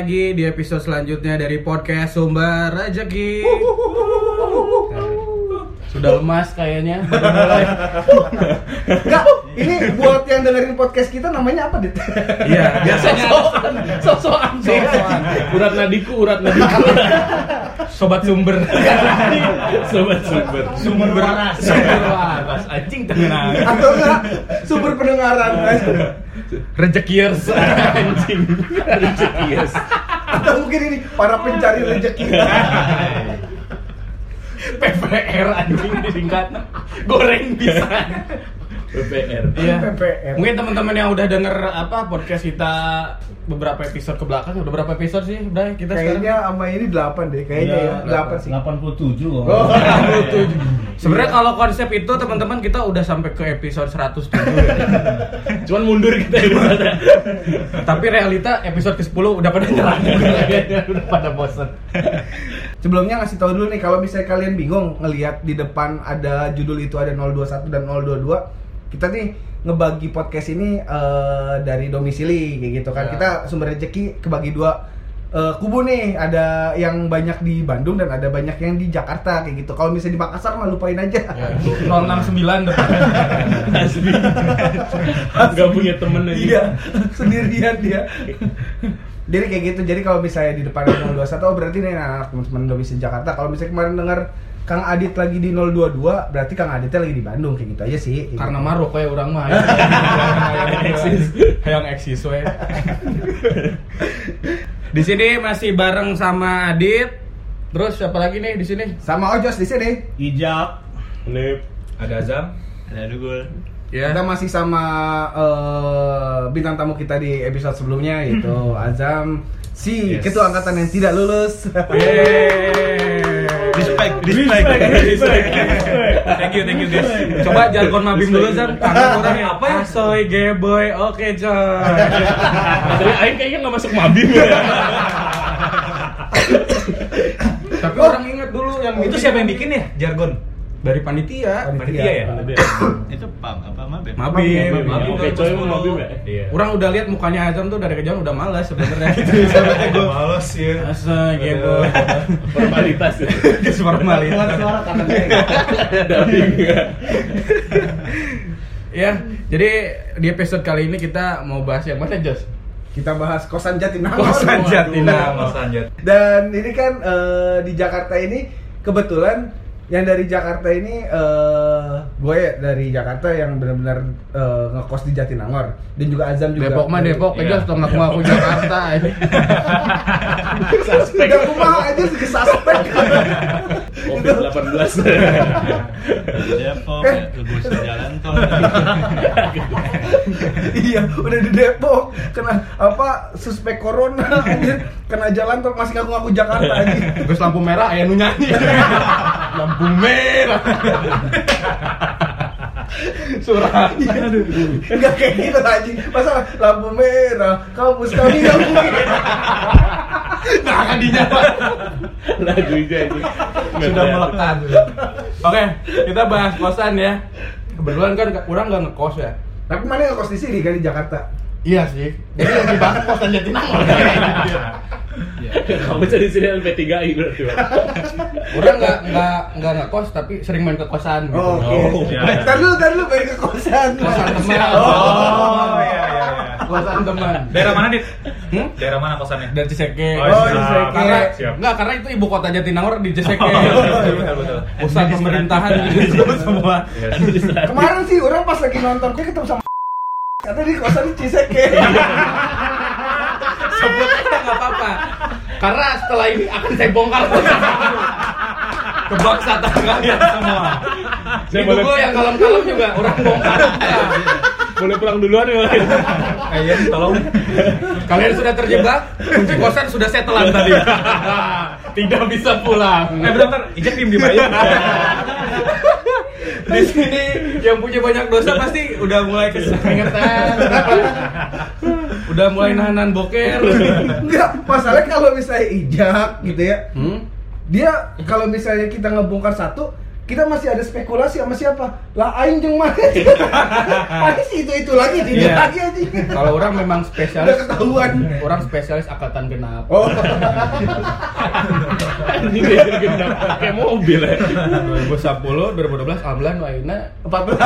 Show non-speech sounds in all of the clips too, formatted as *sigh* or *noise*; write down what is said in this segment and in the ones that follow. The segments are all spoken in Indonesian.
lagi di episode selanjutnya dari podcast Sumber Rezeki. Sudah lemas kayaknya. Enggak, ini buat yang dengerin podcast kita namanya apa, Dit? Iya, biasanya Sosokan sosokan. Urat nadiku, urat nadiku. Sobat sumber. *laughs* Sobat sumber. Sumber waras. Sumber waras. Anjing tenang. Atau enggak sumber pendengaran. Rezekiers anjing. Rezekiers. Atau mungkin ini para pencari rezeki. PPR anjing disingkat. Goreng bisa. PPR. Iya. PPR. Mungkin teman-teman yang udah denger apa podcast kita beberapa episode ke belakang, udah berapa episode sih? Udah kita Kayaknya sama ini 8 deh, kayaknya ya. 8 sih. 87 kok. Oh. *laughs* sekarang. Sebenarnya kalau konsep itu teman-teman kita udah sampai ke episode 107 ya. *laughs* Cuman mundur kita ya. Tapi realita episode ke-10 udah pada nyerah *laughs* udah pada bosen. Sebelumnya ngasih tahu dulu nih kalau misalnya kalian bingung ngelihat di depan ada judul itu ada 021 dan 022, kita nih ngebagi podcast ini eh, dari domisili kayak gitu kan. Ya. Kita sumber rezeki kebagi dua eh, kubu nih, ada yang banyak di Bandung dan ada banyak yang di Jakarta kayak gitu. Kalau misalnya di Makassar mah lupain aja. Ya, 069 depan. Asli. Gak punya temen aja. Iya, sendirian dia. Jadi kayak gitu. Jadi kalau misalnya di depan ada 021 oh berarti nih anak teman-teman domisili Jakarta. Kalau misalnya kemarin dengar Kang Adit lagi di 022, berarti Kang Aditnya lagi di Bandung kayak gitu aja sih. Kayak Karena gitu. maruk kayak orang mah. *laughs* Yang eksis. Yang eksis we. Di sini masih bareng sama Adit. Terus siapa lagi nih di sini? sama Ojos di sini. Ijak. Nip. Ada Azam, Ada Dugul. Ya. Kita masih sama eh, bintang tamu kita di episode sebelumnya yaitu *laughs* Azam si Yes. ketua angkatan yang tidak lulus. Yeay. Respect, respect, Respect. Thank you, thank you guys. Coba jargon mabim dulu Zam. Kangen orangnya apa ya? Asoy, geboy, oke coy. Tapi Aing kayaknya gak masuk mabim ya. Tapi orang ingat dulu yang Itu siapa yang bikin ya jargon? Dari panitia. Panitia ya? *coughs* itu pam apa Mabim. Mabim. Mabim. Oke, coy mau mabim ya? Iya. Orang udah lihat mukanya Azam tuh dari kejauhan udah malas sebenarnya. *laughs* Males ya. Asoy, geboy. Formalitas. Formalitas. Suara katanya. *laughs* Ya, jadi di episode kali ini kita mau bahas yang mana, Jos? Kita bahas kosan Jatinangor. Kosan Jatinangor. Lanjut. Dan ini kan eh, di Jakarta ini kebetulan yang dari Jakarta ini eh gue dari Jakarta yang benar-benar eh, ngekos di Jatinangor dan juga Azam juga. Depok mah Depok, Iya. aja tuh ngaku ngaku Jakarta. *laughs* Suspek. Udah kumaha aja sih suspek. Covid 18. Depok Eh. lurus ke jalan tol iya, udah di Depok kena apa suspek corona anjir. kena jalan tol masih ngaku-ngaku Jakarta anjir. Terus lampu merah aya nu nyanyi. lampu merah. Surat. Enggak kayak gitu anjing. Masa lampu merah, kampus kami lampu merah. Nah, kan dinyapa. *laughs* Lagu itu aja. Sudah melekat. Oke, kita bahas kosan ya. Kebetulan kan orang nggak ngekos ya. Tapi mana ngekos di sini kan di Jakarta? Iya sih. Jadi yang dibahas kosan Jatinangor. Kamu jadi sini LP3I berarti. Orang nggak nggak nggak ngekos tapi sering main ke kosan. gitu. Oh, Oke. Oh, iya. Ntar dulu, ntar balik ke kosan. Kosan teman. Oh, iya iya iya. Kosan teman. Daerah mana, Dit? Hmm? Daerah mana kosannya? Dari Ciseke. Oh, Oh, di Ciseke. Karena Siap. enggak karena itu ibu kota Jatinangor di Ciseke. Oh, betul, betul, betul. Pusat pemerintahan gitu *laughs* semua. Kemarin sih orang pas lagi nonton, gue ketemu sama Kata di kosan di Ciseke. Sebut aja nggak apa-apa. Karena setelah ini akan saya bongkar kebangsaan kalian semua. Saya Di boleh- Google yang kalem-kalem juga orang bongkar. Boleh pulang duluan ya. Bang? Ayan, tolong. Kalian sudah terjebak, kunci kosan sudah setelan tadi. Tidak bisa pulang. Eh, bentar. Ijek diem diem aja. Di sini yang punya banyak dosa pasti udah mulai kesengetan. udah mulai nahanan boker. Enggak, masalahnya kalau misalnya ijak gitu ya. Hmm? Dia kalau misalnya kita ngebongkar satu, kita masih ada spekulasi sama siapa? Lah aing jeung mana? *laughs* Aing sih itu itu lagi, tidak Iya. lagi aja. Kalau orang memang spesialis Udah ketahuan. Orang spesialis angkatan genap. Oh, Ini dia genap pakai mobil ya. 2010, 2012, alhamdulillah nu ayeuna 14.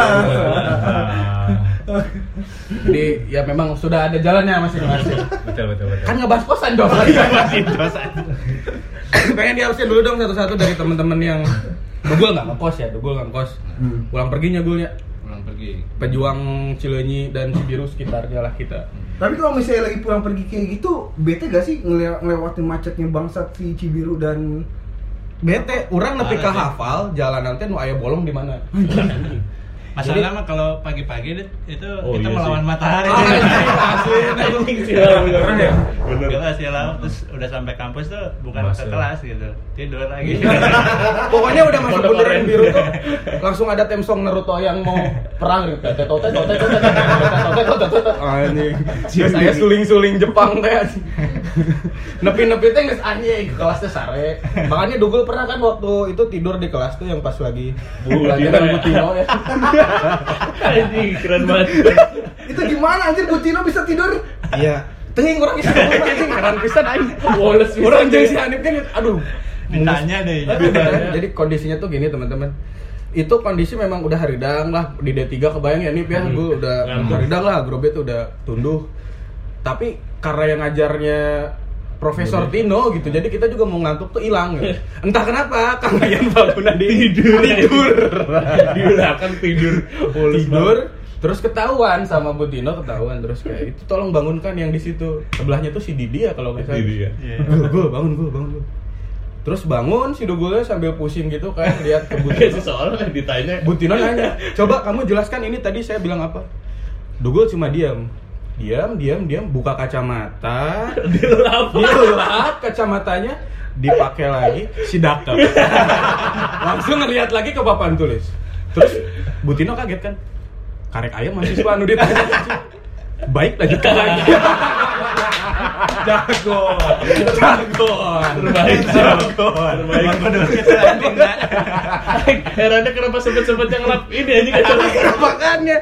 Jadi ya memang sudah ada jalannya masing-masing. Betul betul betul. Kan ngebahas kosan dong. Masih dosa. Pengen diharusin dulu dong satu-satu dari teman-teman yang Dugul nggak ngekos ya, Dugul nggak ngekos. Hmm. Pulang perginya Gulnya. Pulang pergi. Pejuang Cileunyi dan Cibiru sekitarnya lah kita. Tapi kalau misalnya lagi pulang pergi kayak gitu, bete gak sih ngele- ngelewatin macetnya bangsat si Cibiru dan Bete, orang nepi sih. hafal jalan nanti nu aya bolong di mana. *laughs* Masalah mah kalau pagi-pagi itu Oh, kita iya melawan sih. matahari. *laughs* Asli, Anjing sih lah, bener. Ya? Bener. Kelas ya lah, terus udah sampai kampus tuh bukan Masuk. ke kelas gitu, tidur lagi. *laughs* Pokoknya udah masuk bundaran biru tuh langsung ada theme song Naruto yang mau perang gitu. Tete tote tote tote tote tote tote. Anjing. Geus aya suling-suling Jepang teh. Nepi-nepi teh geus anjing ke kelas teh sare. Makanya Dugul pernah kan waktu itu tidur di kelas tuh yang pas lagi pelajaran ya. Butino ya. *laughs* Anjing keren banget. itu gimana anjir Butino bisa tidur? Iya. Teuing urang bisa anjing heran pisan aing. Wallace bisa Urang jeung jadi. si Hanif teh aduh. Ditanya deh. Jadi kondisinya tuh gini teman-teman. Itu kondisi memang udah haridang lah di D3 kebayang ya nih ya Hmm. gue udah haridang lah Grobe tuh udah tunduh. Tapi karena yang ngajarnya Profesor Tino gitu, jadi kita juga mau ngantuk tuh hilang gitu. Entah kenapa Kang Ayan Palguna di Tidur. tidur, Diulang tidur. Wallace tidur, terus ketahuan sama Bu Tino ketahuan terus kayak itu tolong bangunkan yang di situ sebelahnya tuh si Didi ya kalau nggak salah. Didi ya. Iya. Gue, gue bangun, gue bangun, gue. Terus bangun si Dugulnya sambil pusing gitu kayak lihat ke Bu Kayak si Tino. *laughs* soalnya ditanya. Bu Tino nanya, coba kamu jelaskan ini tadi saya bilang apa? Dugul cuma diam, diam, diam, diam, buka kacamata, *laughs* Dilap. dilap kacamatanya, dipakai lagi, sidak *laughs* Langsung ngeliat lagi ke papan tulis. Terus Bu Tino kaget kan, karek ayam mahasiswa anu ditanya. Baik lanjutkan lagi. *laughs* Jago, jago, Terbaik. jago. Terbaik. Herannya kenapa sempet-sempet yang lap ini anjing kacau. Makanya.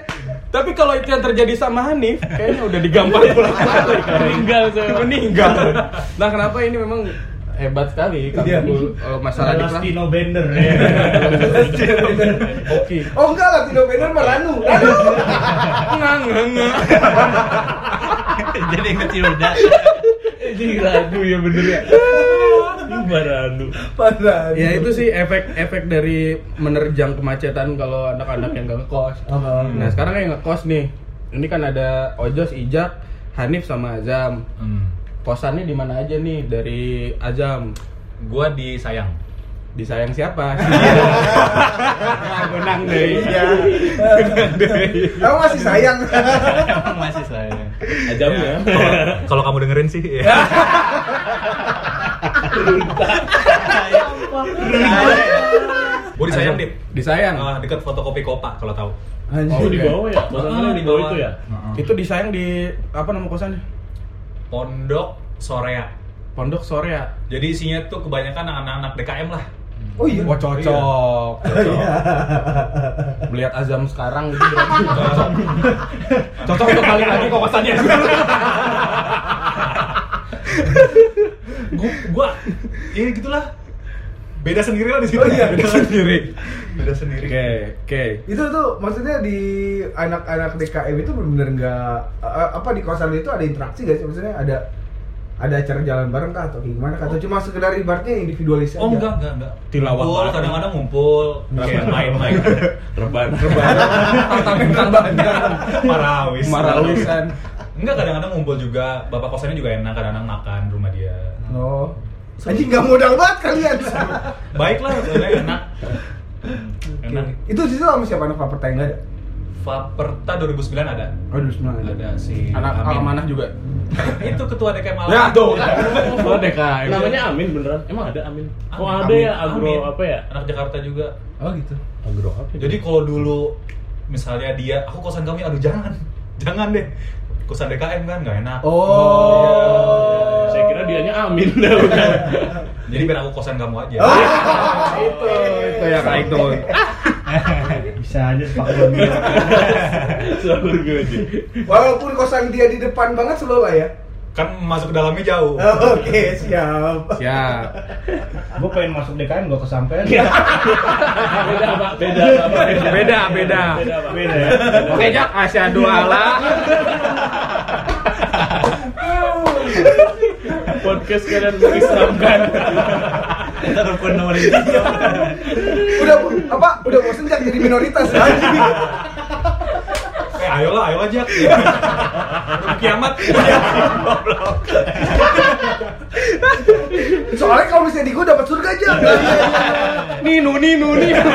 Tapi kalau itu yang terjadi sama Hanif, kayaknya udah digampar pulang. Meninggal saya. Meninggal. Nah, kenapa ini memang hebat sekali Iya. Eh, masalah di kelas. Lastino Bender. Oke. Oh enggak lah, Tino Bender mah Ranu. Ranu. Enggak, enggak, enggak. Jadi inget Yuda. Anjing radu ya bener ya. Baranu. Padahal. Ya itu sih efek-efek dari menerjang kemacetan kalau anak-anak yang gak ngekos. Oh. Nah, sekarang yang ngekos nih. Ini kan ada Ojos, Ijak, Hanif sama Azam. Hmm. Kosannya di mana aja nih dari Azam? Gua disayang. Disayang siapa? *laughs* Menang deh. Iya. *laughs* Kamu masih sayang. Masih saya. Ajam ya. Kalau- Kalau kamu dengerin sih. ya. *laughs* Gua disayang, Dit. Disayang. Ah, dekat fotokopi Kopa kalau tahu. Oh di bawah ya. Ah, di bawah itu ya. Itu disayang di apa nama kosannya? Pondok Sorea. Pondok sore ya. Jadi isinya tuh kebanyakan anak-anak DKM lah. Oh iya. Oh cocok. Cocok. Melihat Azam sekarang itu berarti cocok. Cocok untuk balik lagi ke kosannya. *laughs* gua, gua ya gitulah. Beda sendiri lah di situ. Oh iya. Beda sendiri. *laughs* Beda sendiri. Oke, oke. itu tuh maksudnya di anak-anak DKM itu benar-benar nggak eh, apa di kosan itu ada interaksi gak sih maksudnya ada ada acara jalan bareng kah atau gimana kah? atau cuma sekedar ibaratnya individualis Oh aja enggak, enggak, enggak. Tilawah Ngumpul, bareng. kadang-kadang ngumpul, kayak main-main. Reban. Tentang banyak. Marawis. Marawisan. Enggak, kadang-kadang ngumpul juga. Bapak kosannya juga enak, kadang-kadang makan di rumah dia. oh anjing nggak modal banget kalian *laughs* Baik lah, sebenarnya enak. Enak. itu di situ sama siapa anak paperta yang nggak ada Faperta 2009 ada. oh dulu sembilan ada Ada si Anak Amin. Almanah juga. *laughs* Itu ketua DKM Malang. Ya tuh. *laughs* Oh DKM. Namanya Amin beneran. Emang ada Amin? Oh Amin. ada ya Amin. agro apa ya? Anak Jakarta juga. oh gitu Agro apa? ya? Jadi kalau dulu misalnya dia, aku kosan kami, aduh jangan, jangan deh. Kosan DKM kan nggak enak. oh Saya kira dianya Amin *laughs* dah. Jadi biar aku kosan kamu aja. Oh. *laughs* itu itu yang kayak itu *laughs* Bisa aja sepak bola. Walaupun kosan dia di depan banget selalu lah ya. Kan masuk ke dalamnya jauh. Oke, siap. siap Gue pengen masuk DKM gak kesampean. Beda pak, beda Pak. beda beda Beda pak. Beda ya. oke jak asyhadu alla Podcast kalian mengislamkan. Kita rukun nomor ini. Udah apa? Udah bosen Jak jadi minoritas anjing. *laughs* Eh, ayolah, ayolah Jack. Udah kiamat. Soalnya kalau misalnya di gua dapat surga aja. ninu ninu ninu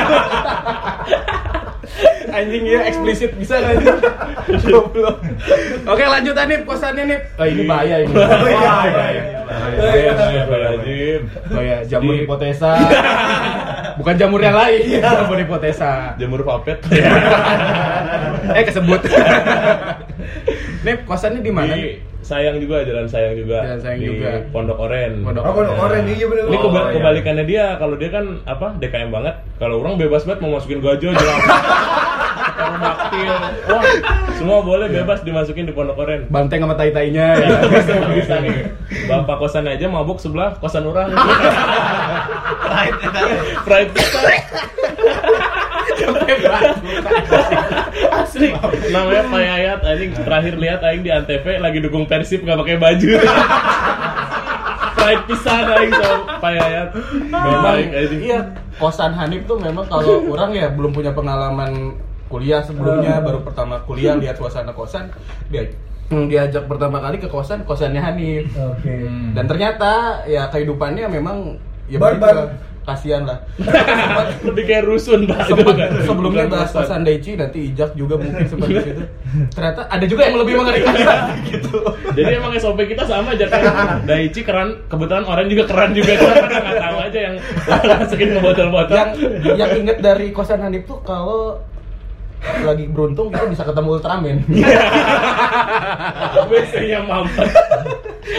anjing ya eksplisit bisa anjing Goblok. oke lanjut Anip kosannya Nip. Oh ini bahaya ini. Iya, bahaya bahaya Astagfirullahaladzim. oh ya jamur hipotesa. *laughs* Bukan jamur yang lain. Jamur hipotesa. Jamur papet. *laughs* eh kesebut. *laughs* Nip kosannya di mana Di? Sayang juga, jalan sayang juga. Jalan Sayang di juga. Pondok Oren. Pondok Oh, pondok oren iya bener. Ini Oh, keba- iya. kebalikannya dia, kalau dia kan apa DKM banget. Kalau orang bebas banget mau masukin gajah jelas. Daktil. Wah, semua boleh bebas dimasukin di Pondok Oren. banteng sama tai tainya *laughs* ya bisa, bisa nih. Bapak kosan aja mabuk sebelah kosan orang. *laughs* Pride kita. Asli. Namanya Pak Yayat anjing terakhir lihat aing di Antv lagi dukung Persib nggak pakai baju. Pride pisan aing sama Pak Yayat. memang iya kosan Hanif tuh memang kalau orang ya belum punya pengalaman kuliah sebelumnya baru pertama kuliah lihat suasana kosan dia hmm, diajak pertama kali ke kosan kosannya Hanif Oke. dan ternyata ya kehidupannya memang ya Barbar. Kasihan lah *laughs* Lebih kayak rusun Pak. Sempat- sebelumnya bahas kosan Daichi nanti Ijak juga mungkin sempat di situ *laughs* ternyata ada juga yang lebih mengerikan *laughs* gitu Jadi emang SOP kita sama aja kan. Daichi keren, kebetulan orang juga keren juga. Kita nggak tahu aja yang masukin ke botol-botol. yang yang inget dari kosan Hanif tuh kalau lagi beruntung kita bisa ketemu Ultraman WC-nya mampet.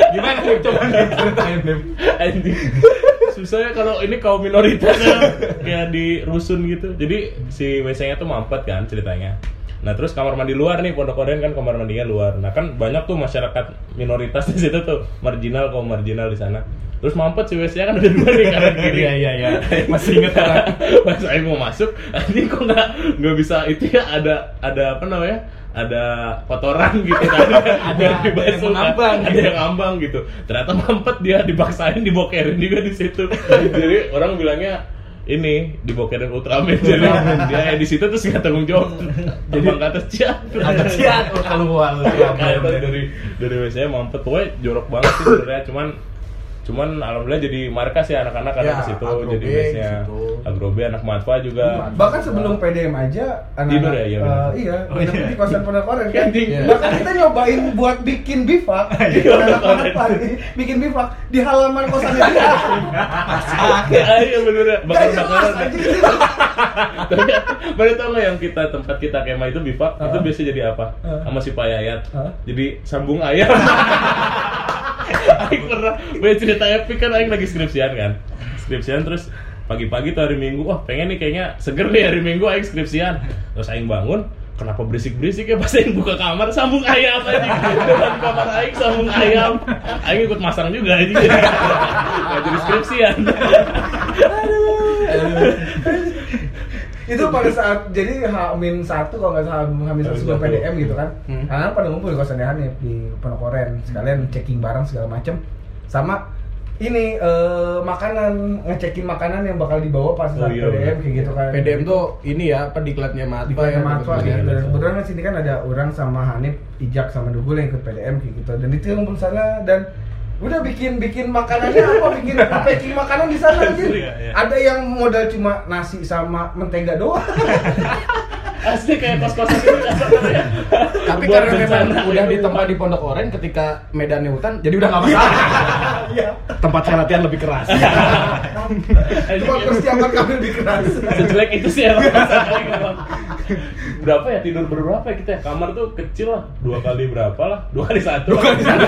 Gimana nih coba ceritain nih. Susah ya kalau ini kaum minoritas ya, kayak di rusun gitu. Jadi si WC-nya tuh mampet kan ceritanya. Nah terus kamar mandi luar nih Pondok Oren kan kamar mandinya luar. Nah kan banyak tuh masyarakat minoritas di situ tuh marginal kaum marginal di sana. Terus mampet si WC-nya kan udah dua nih kanan *laughs* kiri. Iya, iya, iya. Masih inget kan? *laughs* Pas saya mau masuk, ini kok nggak nggak bisa itu ya ada ada apa namanya? Ada kotoran *laughs* gitu kan. ada yang mengambang ada gitu. yang ngambang gitu. Ternyata mampet dia dipaksain dibokerin juga di situ. Jadi orang bilangnya ini dibokerin Ultraman jadi dia ya di situ terus nggak tanggung jawab terbang ke atas ciat Ada ciat keluar dari dari WC mampet pokoknya jorok banget sih sebenarnya cuman cuman alhamdulillah jadi markas ya anak-anak karena Ya, ke situ jadi di base-nya. situ. Agrobe anak Matfa juga. Bahkan sebelum PDM aja anak ya, iya eh, iya, di kosan pondok oren kan. Bahkan kita nyobain buat bikin bifak, *laughs* anak-anak pagi bikin bifak di halaman kosannya dia. Ah, iya bener bakar jelas bakaran *laughs* tapi tau nggak yang kita tempat kita kemah itu bivak itu biasa jadi apa? Sama si Pak Yayat. Hah? jadi sambung ayam *laughs* Aing pernah gue cerita epic kan Aing lagi skripsian kan. Skripsian terus pagi-pagi tuh hari Minggu wah pengen nih kayaknya seger nih hari Minggu Aing skripsian. Terus Aing bangun kenapa berisik-berisik ya? Pas Aing buka kamar sambung ayam aja depan kamar Aing sambung ayam. Aing ikut masang juga aja nggak jadi skripsian itu pada saat jadi Hamin satu kalau nggak salah Hamin satu sebelum Satu. PDM gitu kan Hmm. anak pada ngumpul di kosannya Hanif di Pondok Oren sekalian checking barang segala macem sama ini eh, makanan ngecekin makanan yang bakal dibawa pas Oh, saat iya, PDM kayak gitu kan PDM tuh ini ya apa diklatnya Matfa di Kota ya kebetulan. gitu. Dan kebetulan kan sini kan ada orang sama Hanif, Ijak sama Dugul yang ikut PDM kayak gitu. Dan itu yang ngumpul sana dan udah bikin bikin makanannya apa bikin packing makanan di sana aja. Iya, iya. Ada yang modal cuma nasi sama mentega doang. *laughs* asli kayak kos-kosan itu apa namanya Tapi Buat karena memang udah di tempat di Pondok Oren ketika medannya hutan, jadi udah nggak masalah. *laughs* Iya. tempat saya latihan lebih keras. *laughs* Cuma persiapan kami lebih keras. sejelek itu sih emang. *laughs* berapa ya tidur berberapa ya kita ya? kamar tuh kecil lah dua kali berapa lah dua kali satu dua kali satu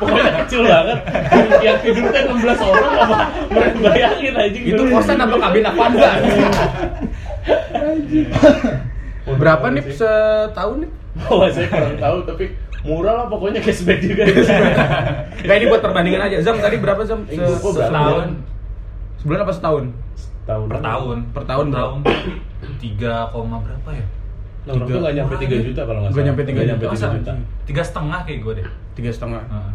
pokoknya kecil banget yang tidur teh 16 orang apa? Mereka bayangin anjing. Itu kosan apa kabin Avanza? Berapa nih setahun nih? Oh, saya kurang tahu tapi murah lah pokoknya cashback juga. Kayak ini buat perbandingan aja. Zam tadi berapa Zam? Se- berapa? Setahun. Sebulan apa setahun? Tahun per tahun Per tahun berapa? tahun tiga koma berapa ya Nah, orang tuh nyampe 3 juta kalau nggak nyampe 3 Nggak juta. nyampe 3 juta. tiga setengah kayak gue deh Tiga setengah. Heeh.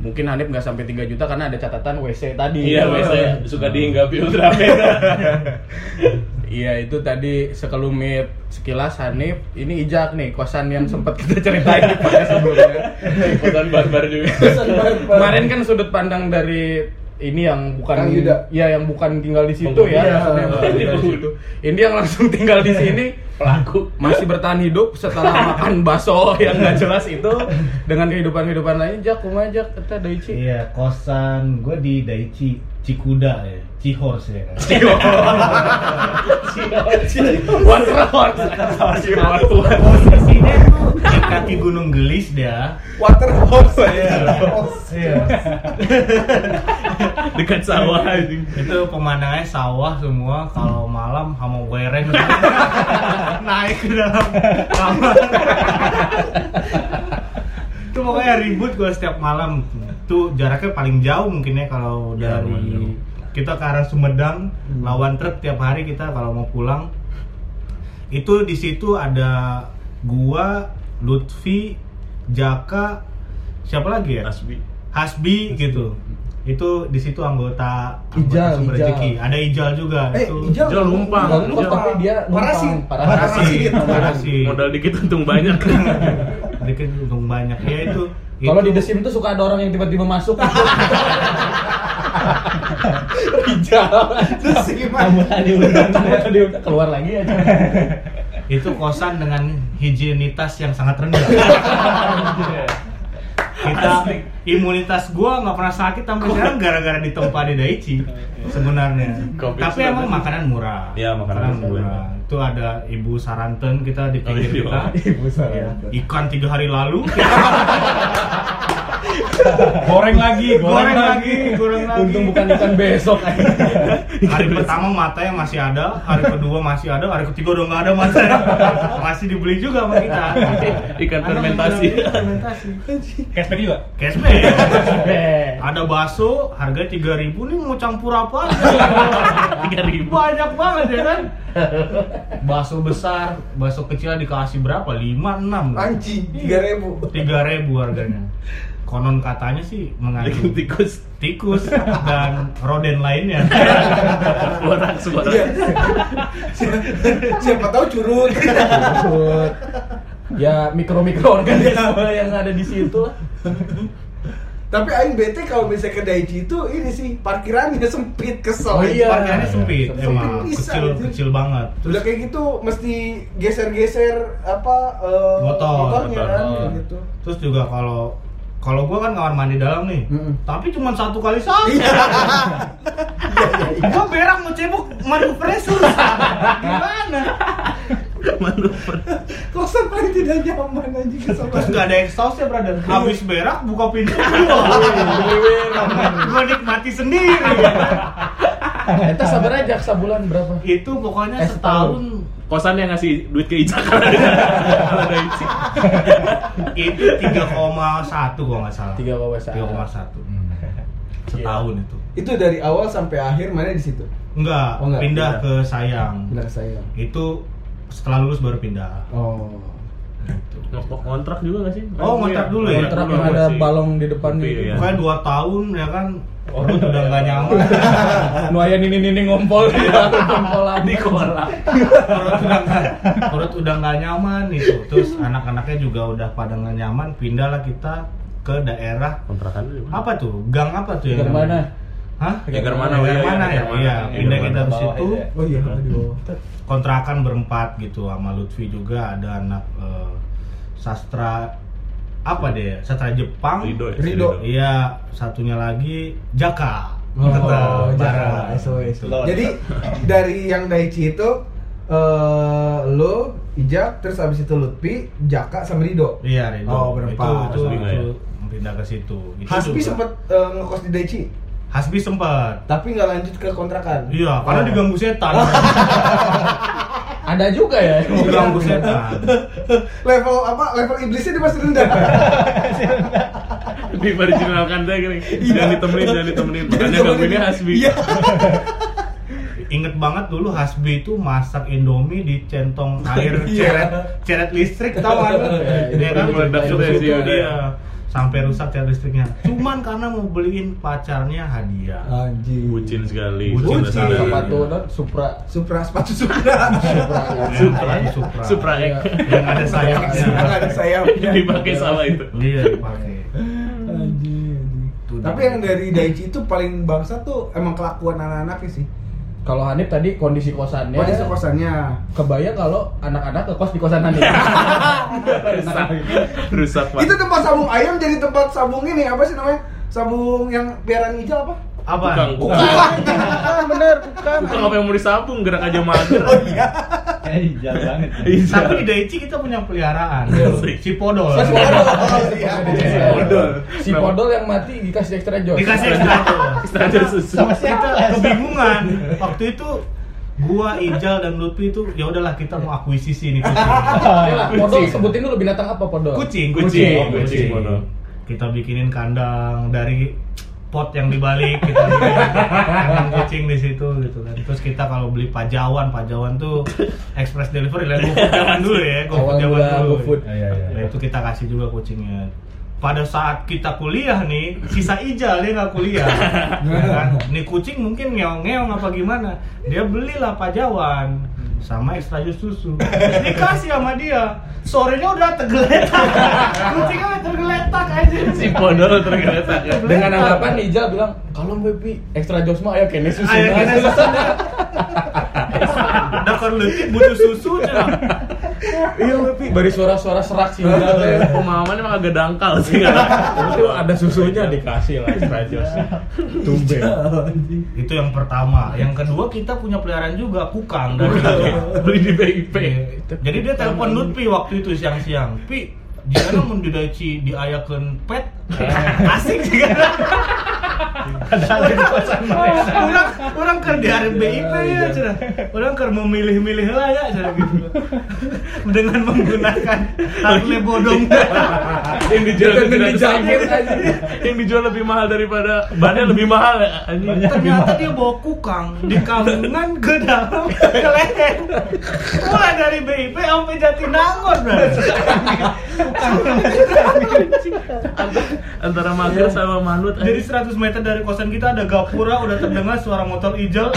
Mungkin Hanif nggak sampai 3 juta karena ada catatan WC tadi. Iya, biasanya suka dihinggapi Ultraman. *laughs* Iya itu tadi sekelumit sekilas Hanif. Ini Ijak nih kosan yang sempat kita ceritain di podcast sebelumnya. Kosan barbar juga. Kemarin kan sudut pandang dari ini yang bukan Kang Yuda. ya yang bukan tinggal di situ ya, Iya. tinggal di situ. *laughs* Ini yang langsung tinggal di sini Pelaku. masih bertahan hidup setelah *laughs* makan bakso yang nggak jelas itu dengan kehidupan-kehidupan lain Jak, kumah Jak, kita Daichi. Iya, kosan gue di Daichi Cikuda ya, Cihors ya kan. Water horse. Posisinya tuh di *laughs* kaki Gunung Gelis dia. Water hose Iya. *laughs* Dekat sawah anjing. Itu pemandangannya sawah semua. Kalau malam hama wereng *laughs* naik ke dalam kamar. Itu pokoknya ribut gue setiap malam. Tuh jaraknya paling jauh mungkin ya kalau Ya, dari jauh. kita ke arah Sumedang lawan truk tiap hari kita kalau mau pulang itu di situ ada gua Lutfi Jaka siapa lagi ya Asbi. Hasbi gitu itu di situ anggota sumber Ijal. rezeki ada Ijal juga Eh, itu Ijal Ijal numpang. Ijal Ijal. tapi dia Parasit. parasit. Modal dikit untung banyak. *laughs* dikit untung banyak. Ya itu Kalau di The Sim tuh suka ada orang yang tiba-tiba masuk. Rijal. *laughs* Udah tadi udah keluar lagi aja. itu kosan dengan higienitas yang sangat rendah. Kita imunitas gua nggak pernah sakit sampai sekarang gara-gara ditempa di Daichi sebenarnya. Tapi emang 19. makanan murah. Iya, makanan murah itu ada ibu saranten kita di pinggir Oh, iya. kita Ibu Iya. ikan tiga hari lalu *laughs* goreng lagi goreng lagi. goreng lagi. Untung bukan ikan besok. *laughs* hari pertama matanya masih ada hari kedua masih ada hari ketiga udah nggak ada matanya masih dibeli juga sama kita. *laughs* Ikan fermentasi. fermentasi. Cashback juga? cashback. Ada bakso harga 3000 nih mau campur apa *laughs* Tiga ribu. banyak banget ya kan? Bakso besar bakso kecil dikasih berapa? 5 6 Anjing, 3000 3000 harganya konon katanya sih mengandung tikus. tikus dan roden lainnya Suara suara. Iya. Siapa tahu curut. Ikut. ya mikro-mikro organisme yang ada di situ lah. Tapi aing bete kalau misalnya ke Daichi itu ini sih parkirannya sempit kesel. Oh iya. parkirannya sempit Sempit emang bisa, kecil gitu. kecil banget Udah kayak gitu mesti geser-geser apa eh, Motor, motornya motor. kan Oh. kayak gitu. terus juga kalau kalau gua kan kamar mandi dalam nih. Mm-mm. tapi cuma satu kali saja *laughs* gua berak mau cebok manuver *laughs* gimana Manuver. Kosan paling tidak nyaman anjing kesel terus banget. gak ada exhaust ya brother habis berak buka pintu *laughs* gua nikmati sendiri *laughs* Kita sabar aja sebulan berapa? itu pokoknya Eh, setahun. setahun Kosan yang ngasih duit ke kalau ada *laughs* kalau ada isi. itu 3,1 kalau nggak salah 3,1. 3,1 setahun itu Itu dari awal sampai akhir mana di situ? enggak, Oh, enggak, pindah pindah. ke sayang Bilang ke saya. itu setelah lulus baru pindah Oh. gitu. Kontrak juga nggak sih? Oh, ngontrak dulu ya? Kontrak yang ada balong di depan Iya, gitu. iya. Pokoknya 2 tahun ya kan perut udah nggak nyaman *laughs* Nu aya nini-nini ngompol di *laughs* ngompol Di kolam. perut udah nggak perut udah nggak nyaman itu terus anak-anaknya juga udah pada nggak nyaman pindahlah kita ke daerah Kontrakan apa tuh gang apa tuh Gang namanya? mana? Hah? Egar mana? Iya, mana ya? Iya, pindah kita ke Bawah situ. itu ya. Oh iya, di bawah. Kontrakan berempat gitu sama Lutfi juga ada anak eh, sastra apa deh? Sastra Jepang. Rido ya? Rido. Iya, satunya lagi Jaka. Oh, Kata Jaka, Bara. SOS. Gitu. Jadi dari yang Daichi itu eh lo, Ijak, terus abis itu Lutfi, Jaka sama Rido. Iya, Rido. Oh, berempat. Itu, itu, ya? itu hampir pindah ke situ. Itu Hasbi juga. sempet eh, ngekos di Daichi, Hasbi sempat. tapi nggak lanjut ke kontrakan. Iya, karena Oh. diganggu setan. *laughs* Ada juga ya. diganggu setan. level apa? Level iblisnya dia masih rendah. *laughs* Diperjinalkan saya gini. Jangan ditemenin, jangan ditemenin. Makanya gangguinnya Hasbi. Iya. Ingat banget dulu Hasbi itu masak Indomie di centong air Iya. ceret ceret listrik tahu kan? Iya, Dia kan meledak sih, dia. Iya. Sampai rusak ceret listriknya. Cuman karena mau beliin pacarnya hadiah. Anjing. Bucin sekali. Bucin. Bucin. Sepatu non Supra. Supra sepatu Supra. *laughs* Supra. Supra. Supra. Supra. Yang ada sayapnya. Yang ada sayapnya. *laughs* Dipakai sama itu. Iya dipakai. Anjing. Tapi yang dari Daichi itu paling bangsa tuh emang kelakuan anak-anaknya sih. Kalau Hanif tadi kondisi kosannya. Kondisi kosannya. Kebayang kalau anak-anak ke kos di kosan Hanif. Rusak. Rusak. Itu tempat sabung ayam jadi tempat sabung ini apa sih namanya? Sabung yang piaraan hijau apa? Apa? Bukan, bukan. Ah, bener, bukan. Bukan apa yang mau disabung, gerak aja mager. Oh iya. Eh, jalan banget. *laughs* Iya. Tapi di Daichi kita punya peliharaan. Asik. Si Podol. Si Podol. Oh, iya. Si Podol. Si Podol yang mati dikasih extra joss. Dikasih extra joss. Standar susu. Sama kita siapa? kebingungan *laughs* waktu itu gua Ijal dan Lutfi itu ya udahlah kita mau akuisisi nih *laughs* kucing. Podol sebutin dulu binatang apa Podol? kucing Kucing, kucing kucing, Podol. kita bikinin kandang dari pot yang dibalik *laughs* kita bikin kandang kucing di situ gitu kan. Terus kita kalau beli pajawan pajawan tuh express delivery lah GoFood zaman dulu ya GoFood zaman dulu. GoFood. Iya, iya. Nah, itu kita kasih juga kucingnya. Pada saat kita kuliah nih sisa ijal dia nggak kuliah. *laughs* Ya kan? nih kucing mungkin ngeong-ngeong apa gimana? Dia belilah pajawan sama ekstra jus susu *laughs* dikasih sama dia sorenya udah tergeletak *laughs* kucingnya udah tergeletak aja Si Podol tergeletak ya. Dengan anggapan Ijal bilang, kalau Baby extra joss mah ayo kene susu. Ayo kene susu. *laughs* Dakar leutik butuh susu. Iya Baby, bari suara-suara serak sih Ijal teh. Pemahaman emang agak dangkal sih. Itu ada susunya dikasih lah extra. Tumben. itu yang pertama yang kedua kita punya peliharaan juga kukang dari Beli di BIP. Jadi dia telepon Lutfi waktu itu siang-siang. Pi, dia mau didaci diayakeun pet. Asik sih *laughs* kan. Di kosan. Orang orang keur di hari BIP ya, cenah. Orang keur memilih-milih lah ya, cenah gitu. Dengan menggunakan Harley bodong. Yang dijual aja. Yang dijual lebih mahal daripada bannya lebih mahal ya. Ternyata dia bawa kukang di kalungan ke dalam ke leher. Mulai dari BIP sampai Jatinangor. Antara, antara mager sama manut. Jadi 100 meter dari kosan kita ada gapura udah terdengar suara motor hijau.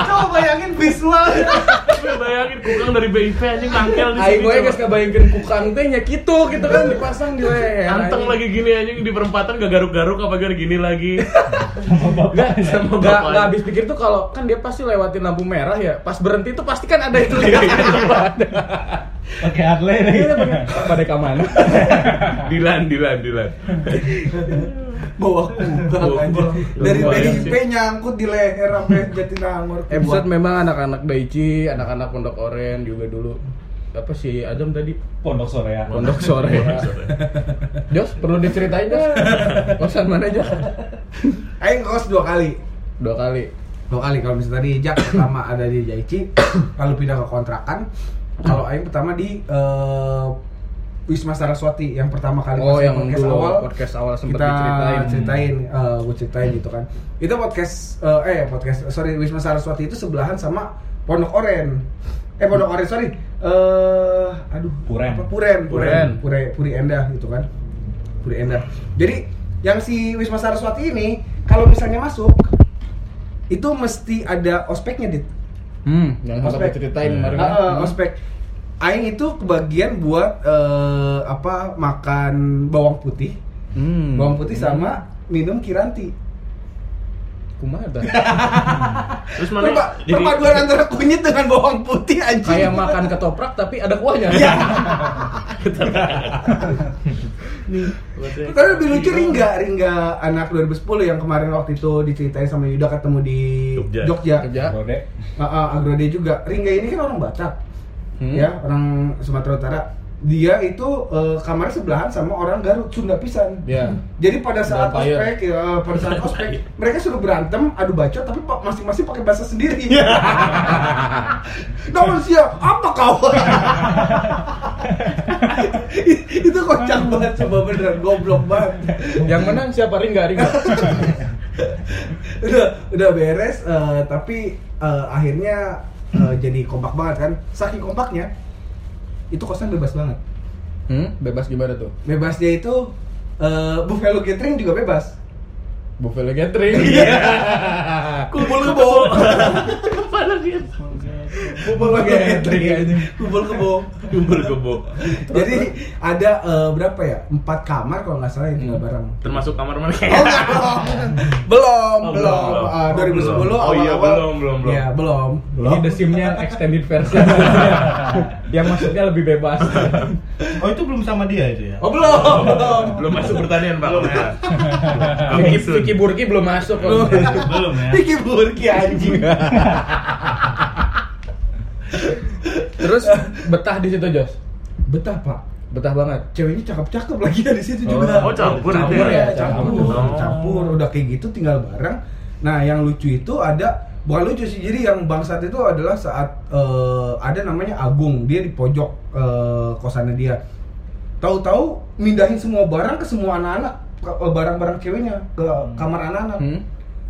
Coba bayangin visual. Gue bayangin kukang dari BIP anjing nangkel di sini. gue coba. geus ngabayangkeun kukang teh nya kitu gitu kan dipasang di leher. Anteng lagi gini anjing di perempatan gak garuk-garuk apa gak gini lagi. Enggak, Sama enggak, bapaknya. enggak habis pikir tuh kalau kan dia pasti lewatin lampu merah ya. Pas berhenti tuh pasti kan ada itu lihat depan. Pakai Harley nih. Iya, pakai- pada ke mana? Dilan, Dilan, Dilan. *laughs* Bawa Bawa aja. Dari BIP nyangkut di leher sampai Jatinangor. Episode memang anak-anak Daichi, anak-anak Pondok Oren juga dulu. Apa sih Adam tadi? Pondok sore ya. *laughs* Pondok sore. Jos, perlu diceritain Jos? Kosan mana Jos? Aing kos dua kali. Dua kali. Dua kali kalau misalnya tadi Jak pertama ada di Jaichi, lalu pindah ke kontrakan. Kalau Aing pertama di eh, Wisma Saraswati yang pertama kali Oh, yang podcast dulu awal podcast awal sempat kita diceritain. ceritain, gue ceritain gitu kan. Itu podcast eh, eh podcast sorry Wisma Saraswati itu sebelahan sama Pondok Oren. Eh Pondok Oren sorry. Eh aduh Puren. apa? Puren, Puren, Puren. Pure, Puri Endah gitu kan. Puri Endah. Jadi yang si Wisma Saraswati ini kalau misalnya masuk itu mesti ada ospeknya dit. Hmm, yang Ospek. ceritain kemarin Ah, kan. ah, ospek. Aing itu kebagian buat eh, apa makan bawang putih, Hmm. bawang putih sama minum kiranti. Kumaha dah? *laughs* Terus mana? Perpa- perpaduan antara kunyit dengan bawang putih anjing. Kayak makan ketoprak tapi ada kuahnya. Iya. *laughs* Nih, Tapi lebih lucu Ringga, Ringga anak 2010 yang kemarin waktu itu diceritain sama Yuda ketemu di Jogja. Jogja. Kerja. Rode. Ah, ah, Agrode juga. Ringga ini kan orang Batak. Hmm. Ya, orang Sumatera Utara. dia itu eh, kamarnya sebelahan sama orang Garut Sunda pisan. Ya. Jadi pada saat Vampire. ospek, ya, pada saat ospek mereka sudah berantem, adu bacot, tapi masing-masing pakai bahasa sendiri. *laughs* Namun sia, apa kau? *laughs* itu kocak banget, coba beneran goblok banget. Yang menang siapa Ringga Ringga? *laughs* udah udah beres, eh, tapi eh, akhirnya eh, jadi kompak banget kan. Saking kompaknya, itu kosan bebas banget. Hmm, bebas gimana tuh? Bebasnya itu eh, buffalo gathering juga bebas. Buffalo Gathering. Kumpul kebo. Buffalo Gathering aja. Kumpul kebo. Kumpul kebo. Jadi ada eh, berapa ya? Empat kamar kalau nggak salah yang tinggal bareng. Termasuk kamar mana? Oh, enggak, belum, Oh, belum, belum. Ah, Oh, 2010 belum. Oh, iya, belum, belum, belum. Ya, belum. Ini the sim-nya yang extended version. yang masuknya lebih bebas. Oh itu belum sama dia itu ya? Oh, belum, belum. Belum masuk pertanian, Pak. Belum. Ya. Vicky Burki belum masuk Belum. loh. belum ya? Vicky Burki anjing. Terus betah di situ Jos. Betah, Pak. Betah banget. Ceweknya cakep-cakep lagi ya di situ Oh. juga. Oh, campur itu campur ya? ya, campur. Oh. Campur, udah kayak gitu tinggal bareng. Nah, yang lucu itu ada bukan lucu sih. Jadi yang bangsat itu adalah saat eh, ada namanya Agung, dia di pojok eh, kosannya dia. Tahu-tahu mindahin semua barang ke semua anak-anak, barang-barang ceweknya ke kamar anak-anak. Hmm?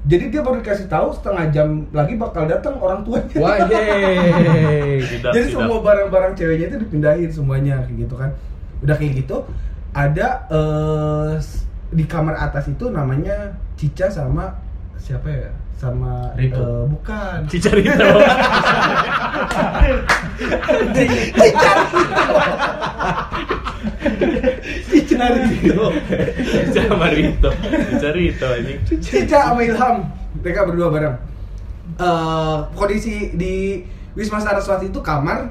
Jadi dia baru dikasih tahu setengah jam lagi bakal datang orang tuanya. Wah, *laughs* yeay. Tidak, Jadi tidak. semua barang-barang ceweknya itu dipindahin semuanya kayak gitu kan. Udah kayak gitu ada eh, s- di kamar atas itu namanya Cica sama siapa ya? Sama Rito. eh, bukan. Cicarito. Cica. Cica Rito. Cica Marito. Cicarito anjing. Cica sama Ilham. Mereka berdua bareng. Eh, kondisi di Wisma Saraswati itu kamar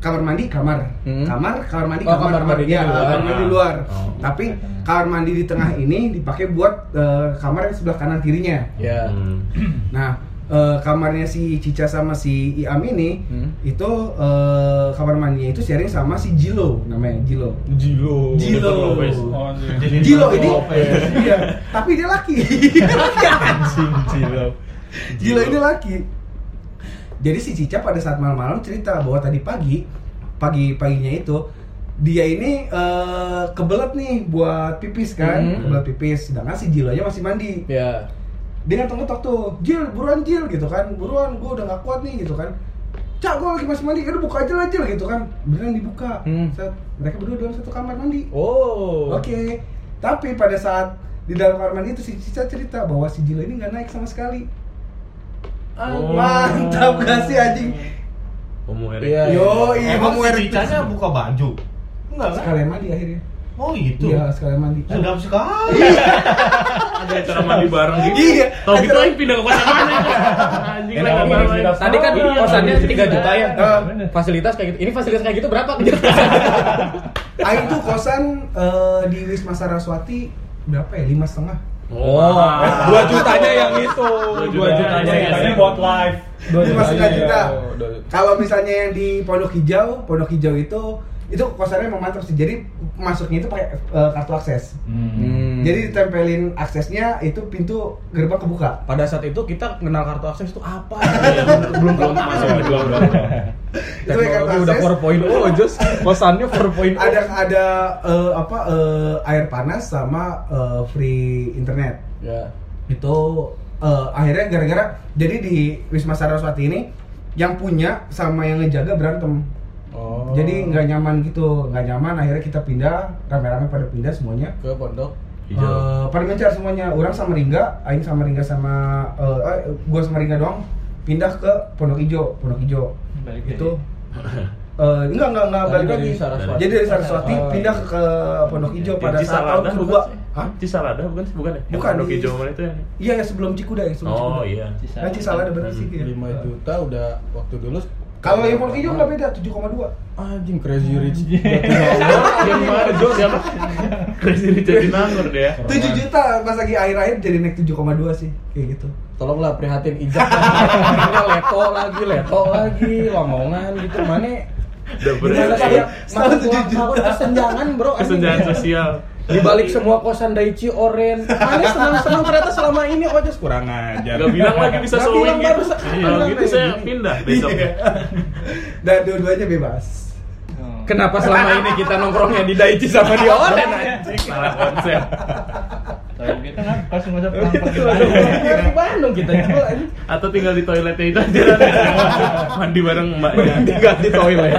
kamar mandi kamar Hmm. kamar kamar mandi Oh, kamar, kamar mandi di ya, luar. kamar mandi di luar Oh. tapi kamar mandi di tengah ini dipakai buat eh, kamar yang sebelah kanan kirinya Ya. Hmm. *clears throat* nah eh, kamarnya si Cica sama si Iam ini Hmm. itu eh, kamar mandinya itu sharing sama si Jilo namanya Jilo Jilo. Jilo. Oh, Jadi Jilo ini iya tapi dia laki *laughs* Anjing Jilo. Jilo ini laki. Jadi si Cica pada saat malam-malam cerita bahwa tadi pagi, pagi paginya itu dia ini eh, kebelet nih buat pipis kan, Hmm. kebelet pipis. Sedangkan si Jilonya masih mandi. Ya. Dia ngetok-ngetok tuh, Jil, buruan Jil gitu kan, buruan, gue udah gak kuat nih gitu kan. Cak, gue lagi masih mandi, udah buka aja lah Jil gitu kan. Beneran dibuka. Hmm. Set, mereka berdua dalam satu kamar mandi. Oh. Oke, tapi pada saat di dalam kamar mandi itu si Cica cerita bahwa si Jilo ini nggak naik sama sekali. Ah, Oh. *laughs* Mantap gak sih anjing? Homo erectus. Iya. Yo, iya Emang kamu si erectus. Cicanya buka baju? Enggak kan? Sekalian mandi akhirnya. Oh gitu? Iya, sekalian mandi. Sedap sekali *laughs* Ada acara mandi bareng gitu. Iya, Tahu gitu aing pindah ke kosan mana itu. Anjing main. enak. Tadi kan Iya, kosannya iya. 3 juta ya. Ah. Fasilitas kayak gitu. Ini fasilitas kayak gitu berapa? *laughs* Aing tuh kosan eh, di Wisma Saraswati berapa ya? Lima setengah. Oh, Dua jutanya yang itu. Dua juta. jutanya yang buat live. Dua setengah jutanya, juta. Dua- Kalau misalnya yang di Pondok Hijau, Pondok Hijau itu itu kosannya memang mantap sih. Jadi masuknya itu pakai eh, kartu akses. Hmm. Jadi ditempelin aksesnya itu pintu gerbang kebuka. pada saat itu kita kenal kartu akses itu apa? *laughs* belum belum masuk belum belum. Itu kartu udah akses. 4.0 oh, just kosannya 4.0. ada ada eh, apa eh, air panas sama eh, free internet Ya. itu eh, akhirnya gara-gara jadi di Wisma Saraswati ini yang punya sama yang ngejaga berantem Oh. jadi nggak nyaman gitu nggak nyaman akhirnya kita pindah rame-rame pada pindah semuanya ke pondok. Hijau. Eh, pada mencar semuanya orang sama Ringga Aing sama Ringga sama eh, eh, gua sama Ringga doang pindah ke Pondok Hijau Pondok Hijau Balik itu eh, enggak enggak enggak balik dari lagi Saraswati. jadi dari Saraswati Oh, pindah iya. ke Pondok Hijau pada Di saat tahun kedua? Hah? Cisalada bukan sih? Bukan ya? Bukan, Pondok hijau mana itu ya? Iya ya sebelum Cikuda ya sebelum Oh Cikuda. iya. Nah, Cisalada bener sih ya. 5 juta udah waktu dulu Kalau yang Pondok Hijau nggak beda 7,2. Anjing crazy rich. *laughs* Yang mana Jos? Siapa? Crazy Rich Jatinangor deh ya. 7 juta pas lagi akhir-akhir jadi naik 7,2 sih kayak gitu. Tolonglah prihatin ijak. Leto lagi, leto lagi, lamongan gitu. Mana Udah tujuh ulang tahun juta. kesenjangan bro. Kesenjangan sosial. Di balik semua kosan Daichi Oren Aneh senang-senang ternyata selama ini Ojas kurang ajar Gak bilang lagi bisa Nggak sewing bilang gitu. Kalau gitu saya gini. pindah besoknya. Dan dua-duanya bebas. Kenapa selama ini kita nongkrongnya di Daichi sama di Oren anjing Salah konsep. Gitu kan pas masa pulang Kita pergi udah Bandung. ngomongnya di Bandung kita juga anjing Atau tinggal di toiletnya itu aja. Mandi bareng mbaknya. Tinggal di toilet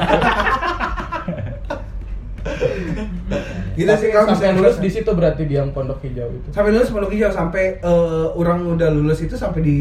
Gitu Tapi sih kalau sampai lulus di situ berarti di yang Pondok Hijau itu. Sampai lulus pondok hijau sampai eh, orang udah lulus itu sampai di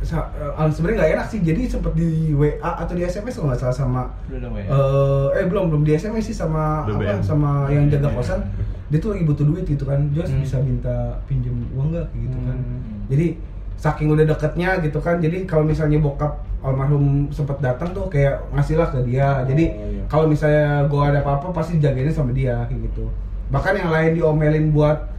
sa- eh, sebenarnya nggak enak sih. Jadi sempet di WA atau di SMS kalau nggak salah sama ya. eh eh belum belum. Di SMS sih sama apa sama yang jaga kosan. dia tuh lagi butuh duit gitu kan. Jos Hmm. bisa minta pinjem uang nggak gitu kan. Hmm. jadi saking udah deketnya gitu kan. Jadi kalau misalnya bokap almarhum sempet datang tuh kayak ngasih lah ke dia. Jadi Oh, iya. kalau misalnya gua ada apa-apa pasti jagainnya sama dia kayak gitu bahkan yang lain diomelin buat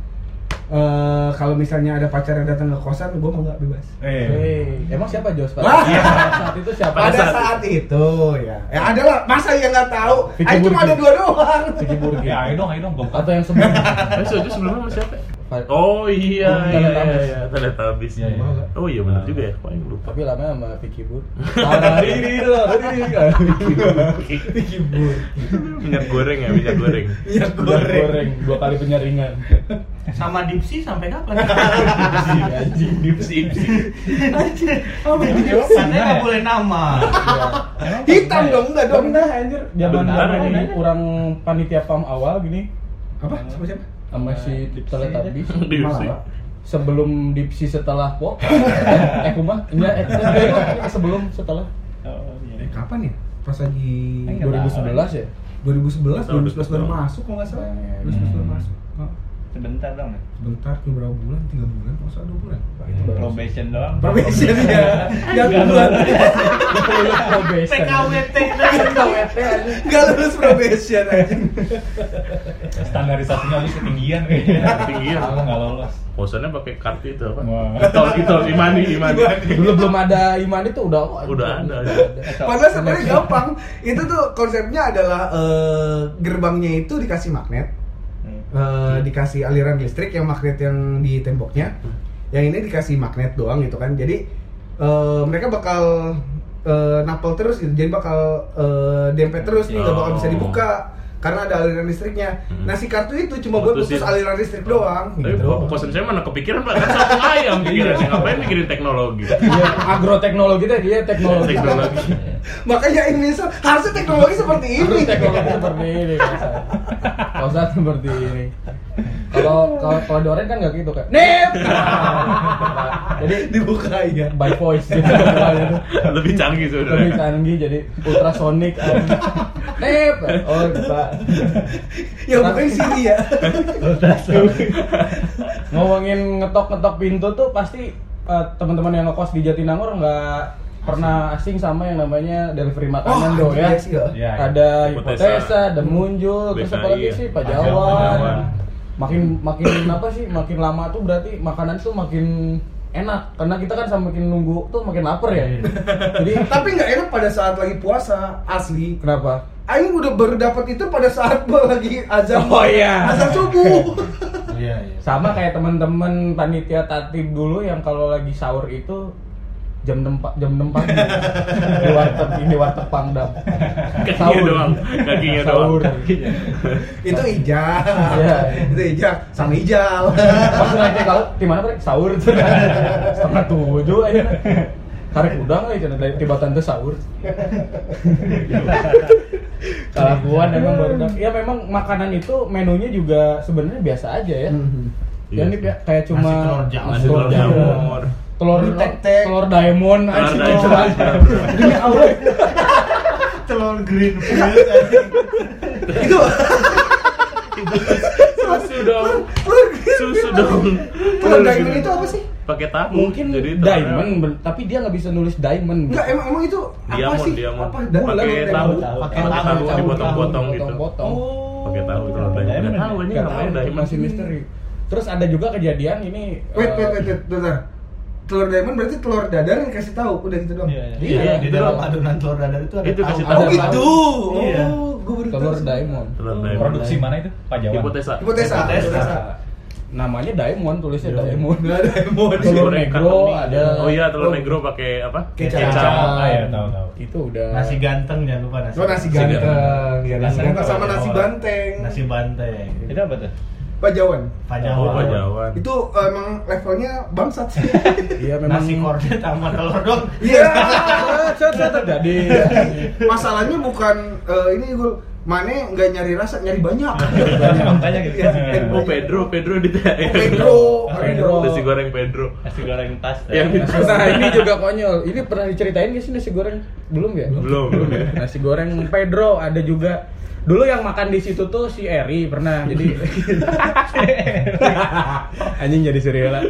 eh kalau misalnya ada pacar yang datang ke kosan gua mah nggak bebas Eh. Hei, emang siapa Jos? Pada Wah. saat itu siapa? pada saat- saat itu ya ya ada lah masa yang nggak tahu ah, cuma ada dua doang Vicky Burki. Ya, ayo dong, ayo dong. Atau yang sebelumnya? Eh, Sojo sebelumnya sama siapa? Oh iya, Oh, iya, iya, iya, Teletubbies. Iya, iya. Oh iya benar juga ya, yang lupa. Tapi lama sama Vicky Bur. Tadi Vicky Bur. Minyak goreng ya, minyak goreng. minyak Goreng. goreng dua kali penyaringan. Sama Dipsy sampai kapan? Anjing dipsi. Karena nggak boleh nama. hitam dong enggak dong Pernah anjir zaman ini orang panitia PAM awal gini apa sama siapa sama si Teletubbies. Dipsi. Malah. Sebelum dipsi setelah pop. *laughs* eh kumah? Enggak, eh, sebelum setelah Oh, iya. eh kapan ya pas lagi Enggak 2011 ya? 2011 Tahun 2011 baru 2011. masuk kalau nggak salah Hmm. 2011 baru masuk Oh, Sebentar dong. ya. sebentar ke berapa bulan tiga bulan salah dua bulan Probation doang. probation *laughs* ya yang bulan *laughs* Probation. PKWT. *laughs* Nggak lulus probation aja Standarisasinya harus ketinggian kayaknya. Ketinggian. Aku nggak lolos. Bosannya pakai kartu itu apa? Wah. Itol, itol, imani, imani. Dulu belum ada Imani tuh udah oh, Udah ada. Padahal sebenarnya gampang. Itu tuh konsepnya adalah eh, gerbangnya itu dikasih magnet, eh, dikasih aliran listrik yang magnet yang di temboknya. Yang ini dikasih magnet doang gitu kan. Jadi eh, mereka bakal eh, napel terus gitu. Jadi bakal eh, dempet terus nih, nggak bakal bisa Oh. dibuka karena ada aliran listriknya. Hmm. Nah si kartu itu cuma buat putus aliran listrik doang. Tapi gitu. kosan saya mana kepikiran pak kan satu *laughs* ayam pikirannya ngapain mikirin teknologi? *laughs* Iya, agroteknologi teh dia teknologi. Teknologi. *laughs* Makanya Indonesia harusnya teknologi seperti ini. Harus teknologi seperti ini. Kosan seperti ini. Kalau kalau kalau di Oren kan nggak gitu kan. Nip. jadi dibuka ya. by voice gitu. *laughs* Lebih canggih Lebih sebenarnya. canggih jadi ultrasonic. Nip. Oh, bisa. Ya bukan sini ya. Ngomongin ngetok-ngetok pintu tuh pasti eh, teman-teman yang ngekos di Jatinangor nggak pernah asing sama yang namanya delivery makanan Oh, do ya. iya ya. Iya, iya. Ada Hipotesa. ada muncul, terus apa lagi sih Pajawan. pajawan. Makin makin *clears throat* apa sih? Makin lama tuh berarti makanan tuh makin enak karena kita kan sama makin nunggu tuh makin lapar ya. *laughs* Jadi *laughs* Tapi nggak enak pada saat lagi puasa asli. kenapa? Aing udah baru dapat itu pada saat *laughs* lagi azan. Oh, iya. Azan subuh. Iya, iya. Sama kayak teman-teman panitia tatib dulu yang kalau lagi sahur itu jam 6 pa- jam 6 pagi di warteg ini warteg Pangdam. Kakinya doang, kakinya doang. Sahur. itu ijal. Iya. itu ijal sama ijal. Pas nanti kalau di mana Bre? sahur. Setengah tujuh aja. Karek udang aja cenah dari tiba tante sahur. Kelakuan emang baru Ya memang makanan itu menunya juga sebenarnya biasa aja ya. Mhm. Ya ini ya, kayak cuma Nasi telur jamur. Telur jamur. telur Telur tek-tek. telur diamond Telur diamond. Demi Allah. *laughs* Telur greenfield *laughs* anjing. itu Susu dong, susu dong. telur diamond itu apa sih? Pakai tahu. Mungkin Jadi diamond, tapi dia nggak bisa nulis diamond. Enggak, emang emang itu apa Diamond, sih? diamond. Apa? Pakai tahu, dan- pakai Tahu, dipotong-potong gitu. Pakai tahu telur diamond. Diamond. Nggak tahu ini Nggak namanya diamond. masih misteri. Terus ada juga kejadian ini. Wait, eh, wait, wait, wait, bentar. Telur diamond berarti telur dadar yang kasih tahu udah gitu doang. Iya, iya. Iya, Iya, di dalam adonan telur dadar itu ada Itu tahu. kasih Oh tahu. Ada gitu. Iya. Oh, gue baru telur diamond Telur diamond. Produksi mana itu? Pak Jawan. Hipotesa. Hipotesa. Hipotesa. namanya diamond tulisnya diamond Nggak ada emon. Nasi Telur negro ada. Oh iya, telur Oh. negro pakai apa? Kecap. Ah ya, tahu tahu. itu udah Nasi ganteng jangan lupa nasi. Oh nasi ganteng, ya nasi ganteng sama nasi banteng. Nasi banteng. Itu apa tuh? Pak Jawan. Pak Oh, Pak Jawan. Jawan. Itu eh, emang levelnya bangsat sih. *laughs* iya memang Nasi kornet sama telur dong. Iya. Cet, cet, cet, jadi *laughs* Masalahnya bukan eh, ini gue mana nggak nyari rasa, nyari banyak. Makanya gitu. Iya. Oh Pedro, Pedro di Oh, *laughs* Pedro, Pedro. Nasi goreng Pedro. Nasi goreng tas. Yang di Nah ini juga konyol. Ini pernah diceritain gak sih nasi goreng? Belum ya? Belum, belum ya. Nasi goreng Pedro ada juga. Dulu yang makan di situ tuh si Eri pernah. Jadi *laughs* anjing jadi serial.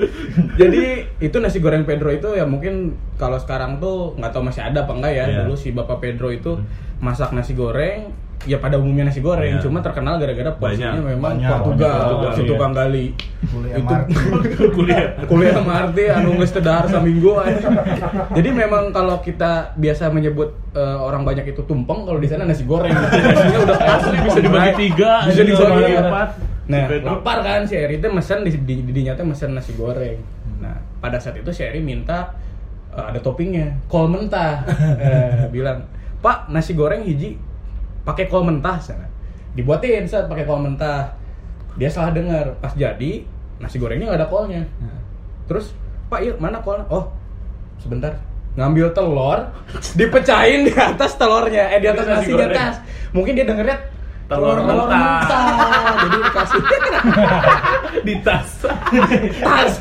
Jadi itu nasi goreng Pedro itu ya mungkin kalau sekarang tuh nggak tahu masih ada apa enggak ya. Iya. Dulu si Bapak Pedro itu masak nasi goreng ya pada umumnya nasi goreng, Iya. cuma terkenal gara-gara porsinya Banyak. memang Banyak, Portugal, Portugal, si iya. tukang gali. Kuliah Itu. *laughs* Kuliah. kuliah MRT anu geus teu dahar saminggu aja. Jadi memang kalau kita biasa menyebut eh, orang banyak itu tumpeng kalau di sana nasi goreng. Nasinya udah Asli bisa dibagi tiga, Bisa bisa dibagi dibagi empat. Nah, lapar kan si Eri teh mesen di di, di dinya teh mesen nasi goreng. Nah, pada saat itu si Eri minta eh, ada toppingnya, kol mentah. Eh, bilang, "Pak, nasi goreng hiji pakai kol mentah sana." Dibuatin saat pakai kol mentah. Dia salah dengar, pas jadi nasi gorengnya nggak ada kolnya. Terus, Pak, yuk mana kolnya? Oh, sebentar. Ngambil telur, dipecahin di atas telurnya, eh di atas Nasi nasinya goreng. tas. Mungkin dia dengernya Telur mentah. Jadi dikasih *laughs* Di tas. tas.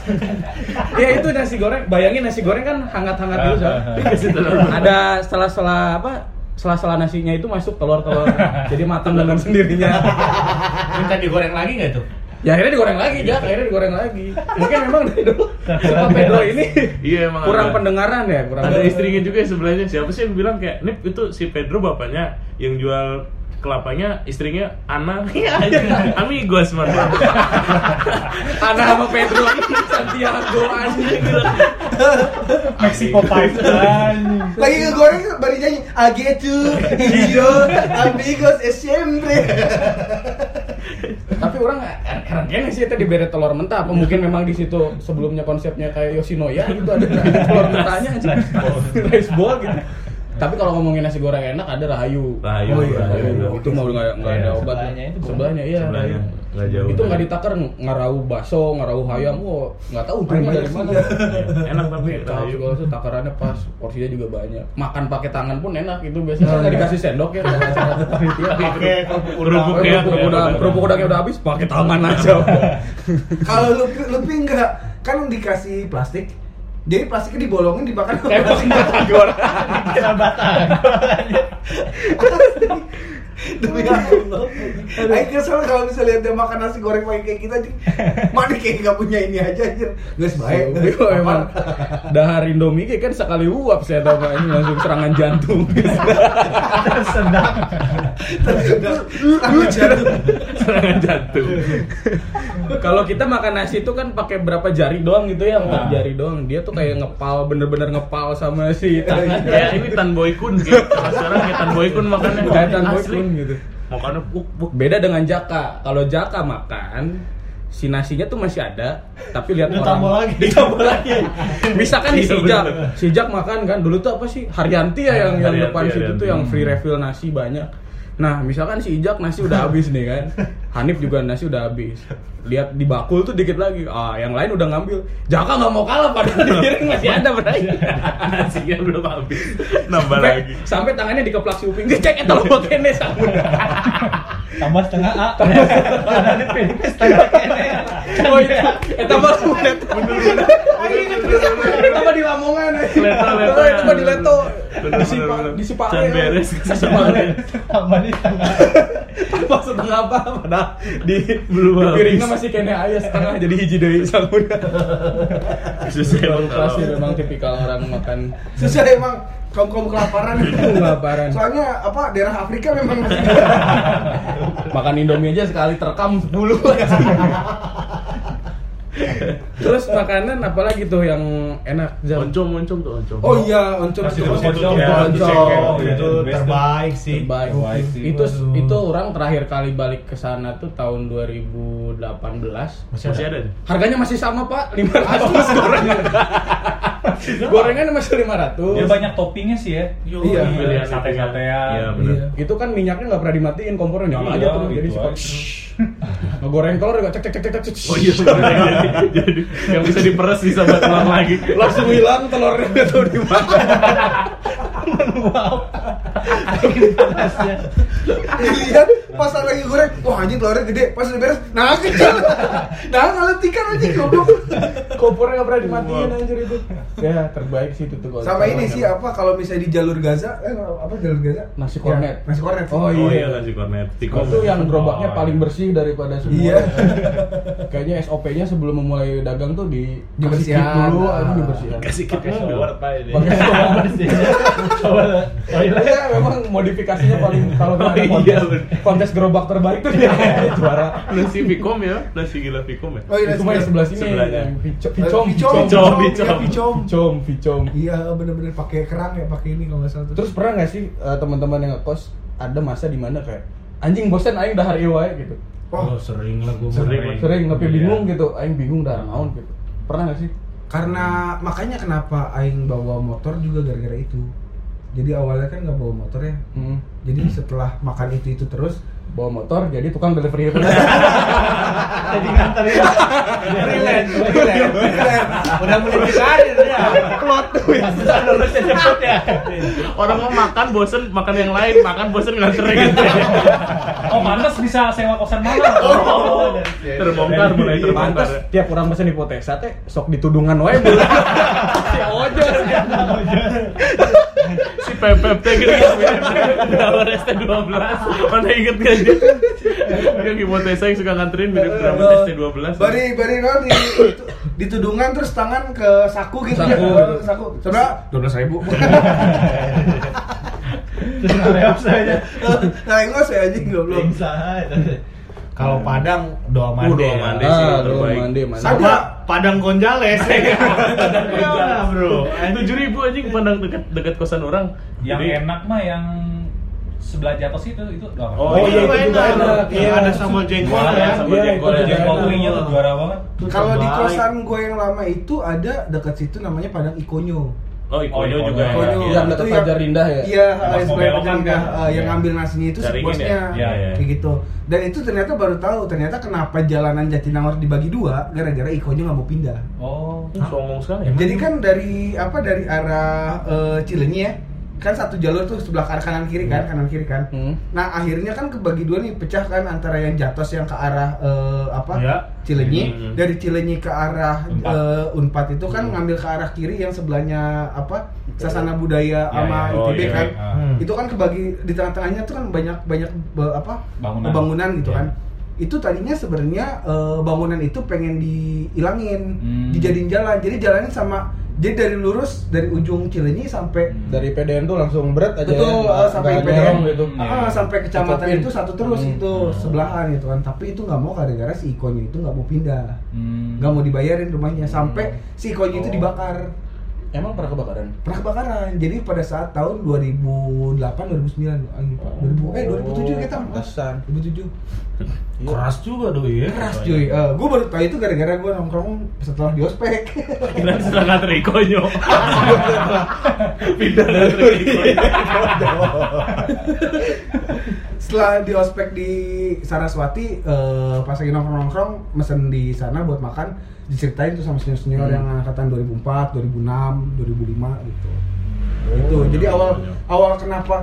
ya itu nasi goreng. Bayangin nasi goreng kan hangat-hangat dulu, Sob. Dikasih telur. Ada setelah-setelah apa? Setelah-setelah nasinya itu masuk telur-telur. *laughs* Jadi matang dengan sendirinya. *laughs* Minta digoreng lagi nggak tuh? Ya akhirnya digoreng lagi, ya. Akhirnya digoreng lagi. Mungkin memang dari dulu si Pak Pedro ini Iya emang kurang ada. pendengaran ya, kurang Ada istrinya juga ya sebelahnya. Siapa sih yang bilang kayak, "Nip, itu si Pedro bapaknya yang jual kelapanya istrinya Ana *laughs* iya amigos man *laughs* Anak sama Pedro Santiago anjing. Mexico anjing. Lagi ngegoreng baru nyanyi Agetu, Hijo, Amigos, Siempre. Tapi orang heran kan sih itu diberi telur mentah apa mungkin memang di situ sebelumnya konsepnya kayak Yoshinoya gitu ada *laughs* telur mentahnya aja. Rice ball gitu. Tapi kalau ngomongin nasi goreng enak ada Rahayu. Rahayu, Oh iya, Rahayu. Rahayu. Itu mau nggak nggak ada Iya, obat. sebelahnya itu? Sebelahnya iya. Sebelahnya, nggak jauh. Itu nggak ditakar ngarau baso, ngarau hayam, oh nggak tahu dari mana. *laughs* enak tapi Rahayu. segala itu takarannya pas, porsinya juga banyak. Makan pakai tangan pun enak itu biasanya nggak dikasih sendok ya kalau. *laughs* Pakai kerupuk udang. kerupuk udangnya udah habis, pakai tangan aja. Kalau Lupi, Lupi enggak, kan dikasih plastik. Jadi plastiknya dibolongin Kayak pakai batagor. *laughs* Kira batang. *laughs* Demi Allah. Ayo kesel kalau bisa lihat dia makan nasi goreng pakai kayak kita, anjing. mana kayak nggak punya ini aja anjir. Nggak sebaik. Yo emang dahar Indomie kayak kan sekali uap saya tahu Pak. ini langsung serangan jantung. Sedang. Tangan jatuh. serangan jantung Kalau kita makan nasi itu kan pakai berapa jari doang gitu ya, empat Ah. jari doang. Dia tuh kayak ngepal bener-bener ngepal sama si tangan. ya ini tan boy kun gitu sekarang kayak tan boy kun makannya Kayak tan boy Kun gitu. makannya buk buk Beda dengan Jaka. Kalau Jaka makan si nasinya tuh masih ada, tapi lihat Ditambah orang. lagi. *laughs* Ditambah lagi. Misalkan si Iya, Jak, bener. si Jak makan kan dulu tuh apa sih Haryanti ya yang yang Haryanti, depan situ Haryanti. tuh yang free refill nasi banyak. Nah, misalkan si Ijak nasi udah *laughs* habis nih kan. Hanif juga nasi udah habis. Lihat di bakul tuh dikit lagi. Ah, yang lain udah ngambil. Jaka nggak mau kalah padahal di piring *laughs* masih ada berarti. nasinya belum habis nambah Sampai, lagi sampai tangannya dikeplak si Uping. Cek eta lo kene sabun. *laughs* Tambah setengah A. Di pilih setengah kene. Oh itu, eta mah eta. Eta mah di Lamongan. eh. Leto, leto, Oh, Itu mah di ya. Leto. Bener, Di Sipa, bener, bener. di Sipare. Can beres, Di can Sipare. beres. Tambah di setengah. Apa setengah apa? Padahal di Belum di piringnya masih kene aya setengah jadi hiji deui sabun. *laughs* susah emang kalau memang tipikal orang makan Susah emang kaum kaum kelaparan. Kelaparan. Soalnya apa daerah Afrika memang *laughs* makan Indomie aja sekali terekam 10 aja. *laughs* Terus makanan apalagi tuh yang enak Zal? Oncom, oncom tuh oncom. Oh iya, oncom Nasi itu. rebus oncom. Ya, Oncom. oncom. Iya, itu terbaik sih. Terbaik. Terbaik sih. Itu Waduh. itu orang terakhir kali balik ke sana tuh tahun 2018. Masih ada tuh? Harganya masih sama pak, *laughs* 500 gorengan. gorengan masih 500. Dia banyak toppingnya sih ya. Iya. Pilihan Sate-satean. Iya, benar. Iya. Itu kan minyaknya nggak pernah dimatiin, kompornya nyala Iya, aja tuh. Jadi gitu suka aja. ngegoreng telur juga cek cek cek cek cek. Oh iya benar. jadi, jadi yang bisa diperes bisa buat ulang lagi. Langsung hilang telurnya nggak tahu di mana. Iya, pas lagi goreng, wah anjing telurnya gede, pas udah beres, *laughs* nah kecil. Nah, kalau tikan anjing goblok. Kompornya nggak pernah dimatiin anjir itu. Ya terbaik sih itu tuh. kalau Sama ini sih apa kalau misalnya di jalur Gaza, eh apa jalur Gaza? Nasi Ya, kornet. nasi kornet. Oh, Oh iya. iya nasi kornet. Itu yang gerobaknya paling bersih daripada semua. Iya. *laughs* Kayaknya SOP-nya sebelum memulai dagang tuh di kit dulu, aja dibersihan. kasih kit Pakai mobil. shower pak ini. Pakai shower. *laughs* Iya, memang modifikasinya paling kalau Oh, ada iya, kontes, gerobak terbaik tuh dia *laughs* juara. Nasi Vicom ya, nasi gila Vicom ya. Oh iya, Itu mah yang sebelah sini Sebelahnya. Vicom, Eh, Vicom, Vicom, Vicom, Vicom, iya. Iya, bener-bener pakai kerang ya, pakai ini kalau nggak salah. Terus pernah nggak sih eh, teman-teman yang ngekos ada masa di mana kayak anjing bosen aing dahar ieu wae gitu. Oh, sering lah gue. Sering. Sering tapi Iya. bingung gitu, aing bingung dahar naon gitu. Pernah nggak sih? Karena makanya kenapa aing bawa motor juga gara-gara itu. Jadi awalnya kan nggak bawa motor ya. Hmm. Jadi setelah makan itu itu terus, bawa motor jadi tukang delivery *laughs* Jadi nganterin. relate, relate, relate. Udah mulai karir ya. plot twist Lulusnya cepet ya. Orang mau makan bosen makan yang lain, makan bosen nganterin gitu. Oh pantas bisa sewa kosan malam. Oh. Terbongkar mulai terbongkar. Pantas tiap orang pesen hipotesa teh sok ditudungan wae *laughs* si ojo teh gitu Dawar ST12 Mana inget gak dia? Yang hipotesa yang suka nganterin mirip drama ST12 Bari bari non di itu- ditudungan terus tangan ke saku gitu Saku. ya. saku. Sebenarnya dua belas ribu. *laughs* Terus ngereok saja. Nah, enggak saya anjing goblok. Pingsan. Kalau Padang doa Uh, mande. doa ya. mande sih Ah, terbaik. mandi mandi. Sama Padang Gonjales. *laughs* Padang Iya, bro. Tujuh ribu anjing pandang dekat dekat kosan orang. Yang Jadi- enak mah yang sebelah jatuh situ itu doang. Oh, iya, itu juga enak. Iya, Iya. ada sambal jengkol Iya, ya. sambal Iya, jengkol ya. Jengkol keringnya tuh juara banget. Kalau di kosan gue yang lama itu ada dekat situ namanya Padang Ikonyo. Oh, Ikonyo Oh, juga. Ikonyo. ya. Ikonyo. Yang Itu Pajar Indah ya? Iya, Yang Pajar Indah, kan? eh, yang Iya. ngambil nasinya itu si Caringin bosnya. ya? Iya, iya. Kayak gitu. Dan itu ternyata baru tahu, ternyata kenapa jalanan Jatinangor dibagi dua gara-gara Ikonyo nggak mau pindah. Oh. Uh, Songong sekali. Jadi kan dari apa dari arah eh, Cilenyi ya, kan satu jalur tuh sebelah kanan kanan kiri kan, kanan kiri kan. Hmm. Nah akhirnya kan kebagi dua nih, pecah kan antara yang Jatos yang ke arah eh, apa Ya. Cilenyi, Hmm. dari Cilenyi ke arah Unpad. eh, Unpad itu kan Hmm. ngambil ke arah kiri yang sebelahnya apa Sasana Budaya Ya, sama ya. Oh, ITB iya, kan. iya. Hmm. Itu kan kebagi di tengah-tengahnya tuh kan banyak banyak be- apa Bangunan. bangunan gitu Ya. kan. Itu tadinya sebenarnya eh, bangunan itu pengen dihilangin, Hmm. dijadiin jalan. Jadi jalannya sama jadi dari lurus dari ujung Cilenyi sampai Dari PDN tuh langsung berat aja. Betul, ya. eh, sampai PDN gitu. Ah, sampai kecamatan Cocopin. itu satu terus Hmm. itu sebelahan gitu kan. Tapi itu nggak mau gara-gara si Ikonyo itu nggak mau pindah, Hmm. nggak mau dibayarin rumahnya sampai si Ikonyo itu Oh. dibakar. Emang pernah kebakaran? Pernah kebakaran. Jadi pada saat tahun 2008 2009 ah, lupa. 2000 eh 2007 kita Pantesan. 2007. Iya. Keras juga tuh ya. Keras cuy. Eh, gue baru tahu itu gara-gara gue nongkrong setelah di ospek. Kira setelah nganter Ikonyo. Pindah nganter Ikonyo. setelah di ospek di Saraswati eh, pas lagi nongkrong-nongkrong mesen di sana buat makan diceritain tuh sama senior-senior Hmm. yang angkatan 2004, 2006, 2005 gitu. Oh, itu. Jadi awal iya. awal kenapa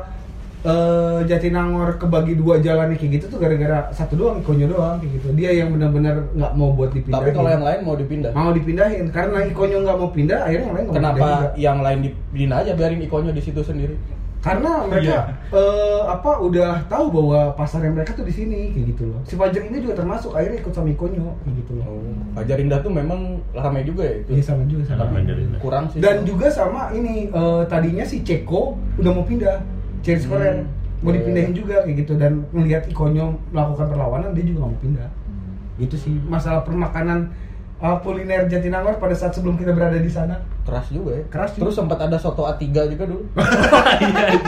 eh, Jatinangor kebagi dua jalan kayak gitu tuh gara-gara satu doang, Ikonyo doang kayak gitu. Dia yang benar-benar nggak mau buat dipindahin. Tapi kalau yang lain mau dipindah. mau dipindahin karena Ikonyo nggak mau pindah, akhirnya yang lain. Kenapa yang lain dipindah aja biarin ikonnya di situ sendiri? Karena mereka eh, apa udah tahu bahwa pasarnya mereka tuh di sini kayak gitu loh. Si Fajar ini juga termasuk akhirnya ikut sama Ikonyo kayak gitu loh. Oh, Pajar Indah tuh memang ramai juga ya itu. Iya sama juga sama. Fajar Indah. Kurang sih. Dan juga sama ini eh, tadinya si Ceko udah mau pindah Cherry Square Hmm. mau Iya, dipindahin iya. juga kayak gitu dan melihat Ikonyo melakukan perlawanan dia juga nggak mau pindah. Itu sih masalah permakanan uh, kuliner Jatinangor pada saat sebelum kita berada di sana. Keras juga ya. Keras juga. Terus sempat ada soto A3 juga dulu. *laughs*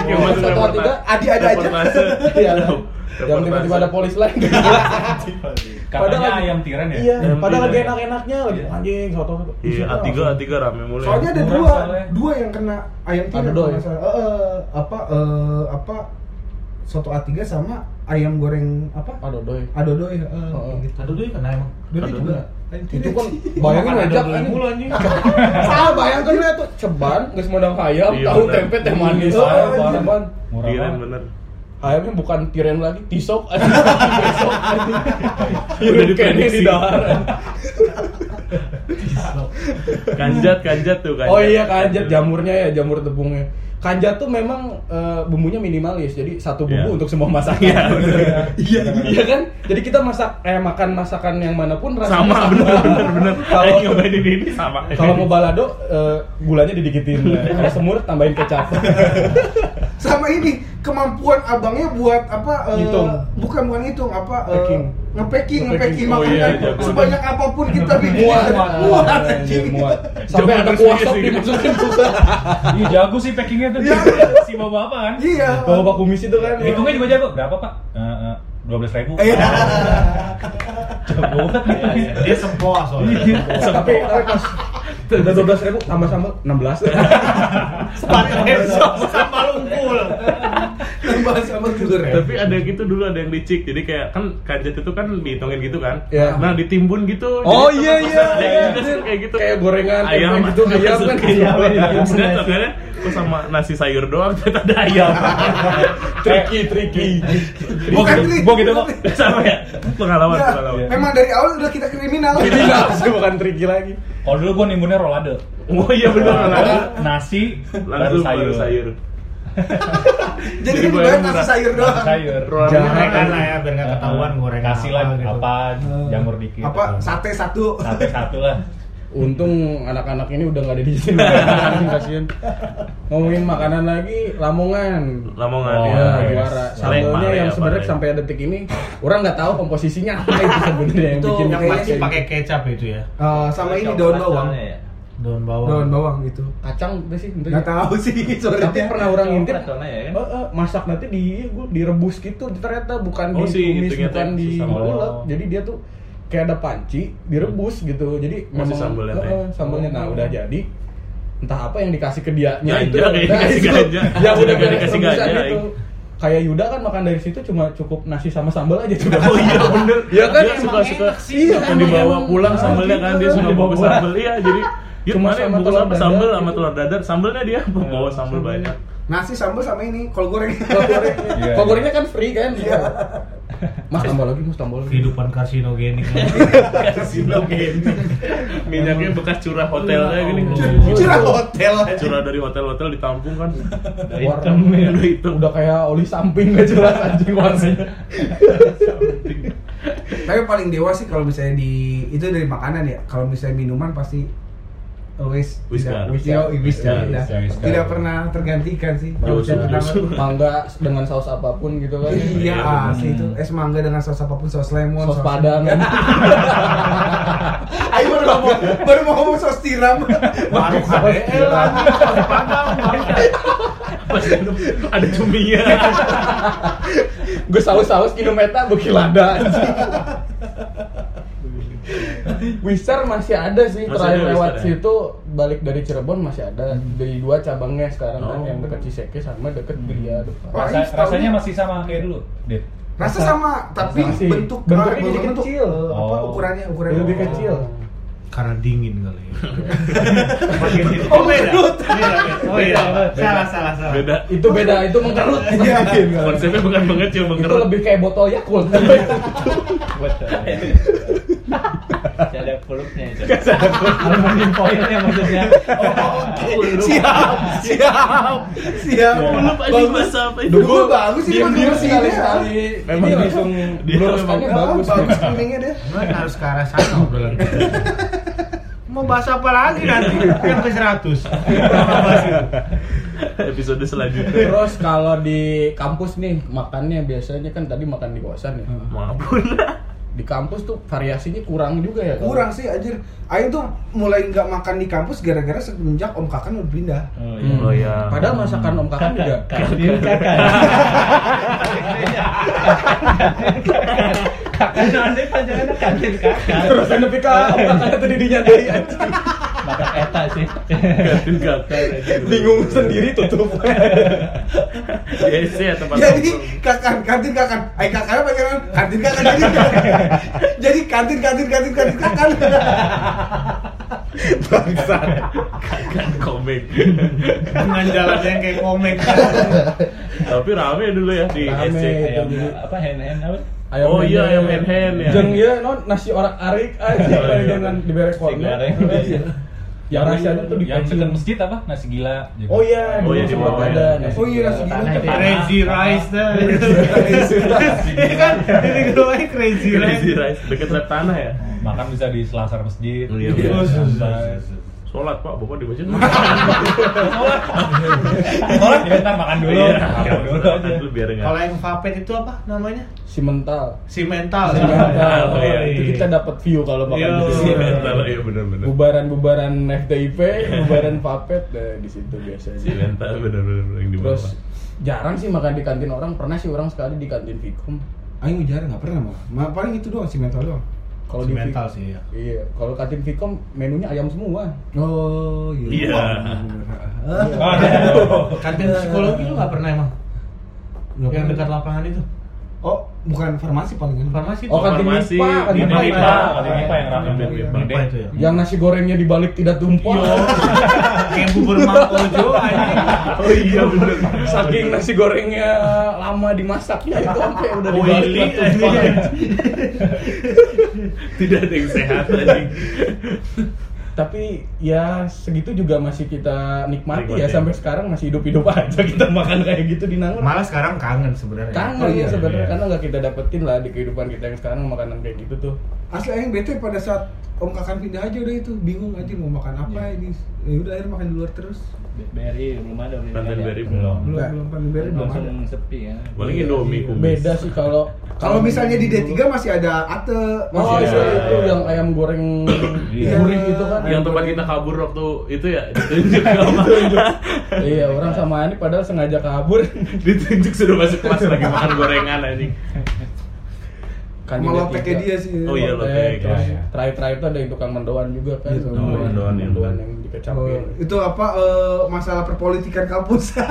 Iya, Oh, masuk satu reportase. tiga, Adi ada aja. *laughs* Iya. Yang tiba-tiba ada polis lain. *laughs* Katanya ayam tiran ya? Iya, Ayam padahal lagi tiran. enak-enaknya lagi Iya. anjing soto soto. Iya, A3 A3 rame mulai. Soalnya ada dua, dua yang kena ayam tiran. Ada ya? salah. Eh, apa eh, apa soto A3 sama ayam goreng apa? Aduh doy. Adodoy. eh, Oh, gitu. Aduh deh kena emang. Adodoy Adodoy. juga. Ayam Itu kan bayangin ngajak adodoy anjing. mulu, anjing. Ah, bayangkan ya tuh ceban, geus modang hayam, Iya, tahu tempe teh manis. Iya, Ah, anjing. ceban. Banget. bener. Ayamnya bukan tiren lagi, tisok *laughs* anjing. Besok anjing. Udah Udah di diprediksi. di dahar. Kanjat, kanjat tuh kanjat. Oh iya kanjat jamurnya ya, jamur tepungnya. Kanjat tuh memang eh, bumbunya minimalis, jadi satu bumbu Iya. untuk semua masakan. Iya, bener. Iya, iya kan? Jadi kita masak eh makan masakan yang mana pun rasanya Sama, bener bener bener. Kalau nyobain ini ini sama. kalau mau balado eh, gulanya didikitin. *laughs* Kalau semur tambahin kecap. *laughs* sama ini kemampuan abangnya buat apa eh, Ngitung. bukan bukan ngitung apa eh, Packing. ngepacking ngepacking Ngepacking. Oh makanan iya, jago. sebanyak apa pun kita bikin *laughs* muat, muat anjing. muat. Sampai ada terus kuah dia sop sih. dimasukin juga. *laughs* Iya jago sih packingnya tuh. Iya. si bapak-bapak kan. iya Bawa bapak kumis itu kan. Hitungnya juga jago. Berapa pak? Dua belas ribu. Iya. *laughs* Jago banget. Dia sempoa soalnya. Tapi tapi pas udah dua belas ribu tambah sambal enam belas. Sambal unggul. *laughs* sama telur ya Tapi ada gitu dulu ada yang licik. Jadi kayak kan kanjat itu kan dihitungin gitu kan. Iya. Nah, ditimbun gitu. Oh iya iya. iya. kayak gitu. Kayak gorengan ayam gitu ayam kan. Iya, Iya, Sebenarnya sebenarnya kok sama nasi sayur doang ternyata ada ayam. Tricky tricky. bukan trik gitu, Pak. sama ya? Pengalaman, Ya, pengalaman. memang dari awal udah kita kriminal Kriminal *laughs* sih bukan tricky lagi. Kalau dulu gua nimbunnya rolade. Oh iya benar. Nasi, baru sayur. *laughs* jadi kan dibayar bayar nasi sayur doang Sayur. Jangan. Gorengan lah ya biar nggak ketahuan gorengan Kasih lah gitu. apa, jamur dikit. apa sate satu Sate satu lah. Untung anak-anak ini udah nggak ada di sini. *laughs* Kasian. Ngomongin makanan lagi, Lamongan. Lamongan Oh, ya. Juara. Pare yang ya, sebenarnya sampai detik ini orang nggak tahu komposisinya apa itu sebenarnya yang Itu bikin yang pasti kayak pakai gitu. kecap itu ya. Eh, sama ini daun bawang Daun bawang. daun bawang gitu kacang itu sih. bentuknya. nggak tahu sih sorry Tapi pernah orang ngintip. Ya kan? Eh, eh, masak nanti di gua direbus gitu ternyata bukan Oh, di si tumis bukan di sambal. ulek. Jadi dia tuh kayak ada panci direbus gitu. Jadi Oh, si sambelnya eh, sambelnya nah udah jadi entah apa yang dikasih ke dia Ganja, itu kayak dikasih itu. ganja. *laughs* ya udah kayak dikasih ganja, gitu. Kayak Yuda kan makan dari situ cuma cukup nasi sama sambal aja coba. Oh iya *laughs* bener. Ya kan dia suka suka enak sih. Iya, suka dibawa pulang sambelnya kan dia suka bawa sambel iya jadi Yuk Cuma mana sama sambel gitu. sama telur dadar sambelnya dia bawa sambel banyak nasi sambal sama ini kol goreng *laughs* *laughs* Kol gorengnya. Iya. Kol gorengnya kan free kan? Mas tambah lagi, mas tambah lagi. Kehidupan karsinogenik. *laughs* minyaknya bekas curah hotelnya gini curah hotel curah dari hotel-hotel ditampung kan Warna Udah hitam. udah kayak oli samping gak jelas anjing warnanya. tapi paling dewa sih kalau misalnya di itu dari makanan ya kalau misalnya minuman pasti always tidak Yo, whisker, Whisker, tidak. pernah tergantikan sih. Mangga dengan saus apa pun gitu kan. iya Iya, asli itu es mangga dengan saus apa pun saus lemon Saus padang. *laughs* Ayo baru ngomong baru mau ngomong saus tiram Baru KDL lagi. pas minum ada cuminya Gue saus-saus kinometa gue kilada anjing. Wisar masih ada sih Masih terakhir ada lewat Wisar ya? situ balik dari Cirebon masih ada dari dua cabangnya sekarang kan Oh. yang dekat Ciseke sama dekat Gria depan. Rasa, rasanya masih sama kayak dulu, Dit. rasa sama tapi Masih. bentuk Bentuknya jadi bentuk, kecil. eh, apa Oh. ukurannya ukurannya Lebih kecil. Karena dingin kali ya. oh beda Oh iya, salah salah salah. beda Itu beda, itu mengkerut. *laughs* Iya. konsepnya bukan mengecil itu mengkerut lebih kayak botol Yakult. Masih *laughs* ada peluknya itu. Aluminium foilnya maksudnya. siap siap siap Belum anjing bahasa apa itu Dulu bagus sih bagus sekali ini. sekali. Memang dia- langsung dia memang- bagus. bagus kuningnya deh Cuman harus ke arah sana obrolan. Mau bahas apa lagi nanti? Yang ke 100. Bahas itu. episode selanjutnya Terus kalau di kampus nih makannya biasanya kan tadi makan di kosan ya. maafun di kampus tuh variasinya kurang juga ya. kalau- kurang sih anjir Aing tuh mulai nggak makan di kampus gara-gara semenjak Om Kakan udah pindah Oh Hmm. Oh, iya. Padahal masakan Om Kakan juga. Kantin kakak. Kakak nanti panjangannya kantin kakak. *laughs* Terus nepi ka Om Kakan tadi dinyadari anjing. Maka eta sih. Kakak aja. Bingung sendiri tutup. Yes, ya tempat jadi kakan kantin kakan Aing kakan apa jangan kantin kakan jadi jadi kantin kantin kantin kantin kakan bangsat. Kakak komik. dengan jalan yang kayak komik Tapi rame dulu ya di Rame. SC. Ayam jadi- apa hand hand apa? Oh iya, ayam hand-hand ya. Jeng ya non nasi orak arik aja Oh, iya. dengan diberi Nasi kornet. Iya. Yang rahasianya tuh di yang dekat masjid apa? Nasi gila. gitu. Oh iya, Oh iya, sempat ada ya. nasi Oh iya, nasi gila. Itu. crazy rice dah *laughs* Iya *laughs* kan ini gue crazy Crazy rice Rice deket tanah ya. Makan bisa di selasar masjid. Iya, iya. Santai. Sholat pak, bapak di masjid. Sholat ya ntar makan dulu. Iya, Makan dulu aja. dulu biar enggak. kalau yang vapet itu apa namanya Si mental. si mental Si mental. Oh, iya. Itu kita dapat view kalau makan Iya. di Iya, sini. mental iya benar-benar. Bubaran-bubaran FTIP, bubaran Papet nah, di situ biasanya. Si mental benar-benar yang di bawah. Terus jarang sih makan di kantin orang, pernah sih orang sekali di kantin Vicom. Aing jarang nggak pernah mah Ma- paling itu doang si mental doang Kalau di mental sih, ya. Iya, kalau kantin Vicom menunya ayam semua. oh Iya. Oh, kantin psikologi lu nggak pernah emang yang dekat lapangan itu oh bukan farmasi palingan farmasi Oh, kantin Farmasi, MIPA, kantin MIPA. MIPA. Kantin MIPA yang rame. Kantin MIPA. Itu ya Yang nasi gorengnya dibalik tidak tumpah. *laughs* kayak bubur mangkojo Oh iya benar. Saking nasi gorengnya lama dimasaknya itu sampai udah dibalik Oily, tidak tumpah. *laughs* anjing. Tidak ada yang sehat anjing. *laughs* Tapi ya segitu juga masih kita nikmati, ya Nikmati. sampai sekarang masih hidup-hidup aja kita *laughs* makan kayak gitu di Nangor. malah sekarang kangen sebenarnya Kangen Oh, iya. sebenarnya Iya. karena nggak kita dapetin lah di kehidupan kita yang sekarang makanan kayak gitu tuh. asli Aing bete pada saat Om Kakan pindah aja udah itu bingung aja mau makan apa ini ya udah akhirnya makan di luar terus BRI belum ada belum Kantin ada. BRI belum. belum belum paling beri belum ada sepi ya. Paling Indomie kumis. Beda sih kalau kalau misalnya di D3 masih ada ate Oh, masih iya, ada itu yang ayam goreng *coughs* Iya. gurih itu kan. Yang tempat kita kabur waktu itu ya ditunjuk *laughs* sama iya, orang sama Ani padahal sengaja kabur. *laughs* ditunjuk sudah masuk kelas *laughs* lagi makan gorengan anjing. kan Sama di lopeknya D3. dia sih. Oh iya, terus iya. terakhir-terakhir itu ada yang tukang mendoan juga kan. Iya, Oh, mendoan, iya, Oh, itu apa eh, masalah perpolitikan kampus *laughs*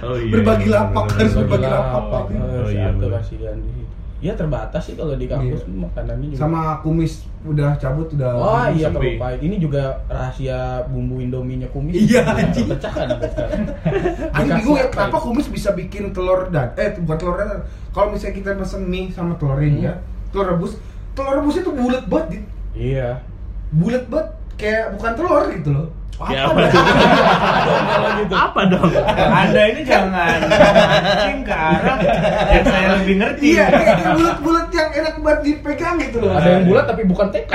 Oh iya. Berbagi bener, lapak, bener, harus berbagi Bagi lapak. lapak, Oh, oh, iya, bener. kasihan di situ. Ya terbatas sih kalau di kampus Iya. makanannya juga. sama kumis udah cabut udah Oh iya sepi. kelupa. Ini juga rahasia bumbu Indominya kumis. Iya, anjing. Pecah kan sekarang. *laughs* Aku Dikasih bingung ya apa kenapa kumis bisa bikin telur dan eh bukan telur dadar. Kalau misalnya kita pesen mie sama telurnya Hmm. ya, telur rebus, telur rebusnya tuh bulat banget. Iya. bulat banget kayak bukan telur gitu loh apa, ya, apa dong? apa, gitu. *laughs* apa dong? Anda ini jangan mancing ke arah yang saya lebih ngerti. Iya, kayak bulat-bulat yang enak buat dipegang gitu loh. Ada yang bulat tapi bukan TK.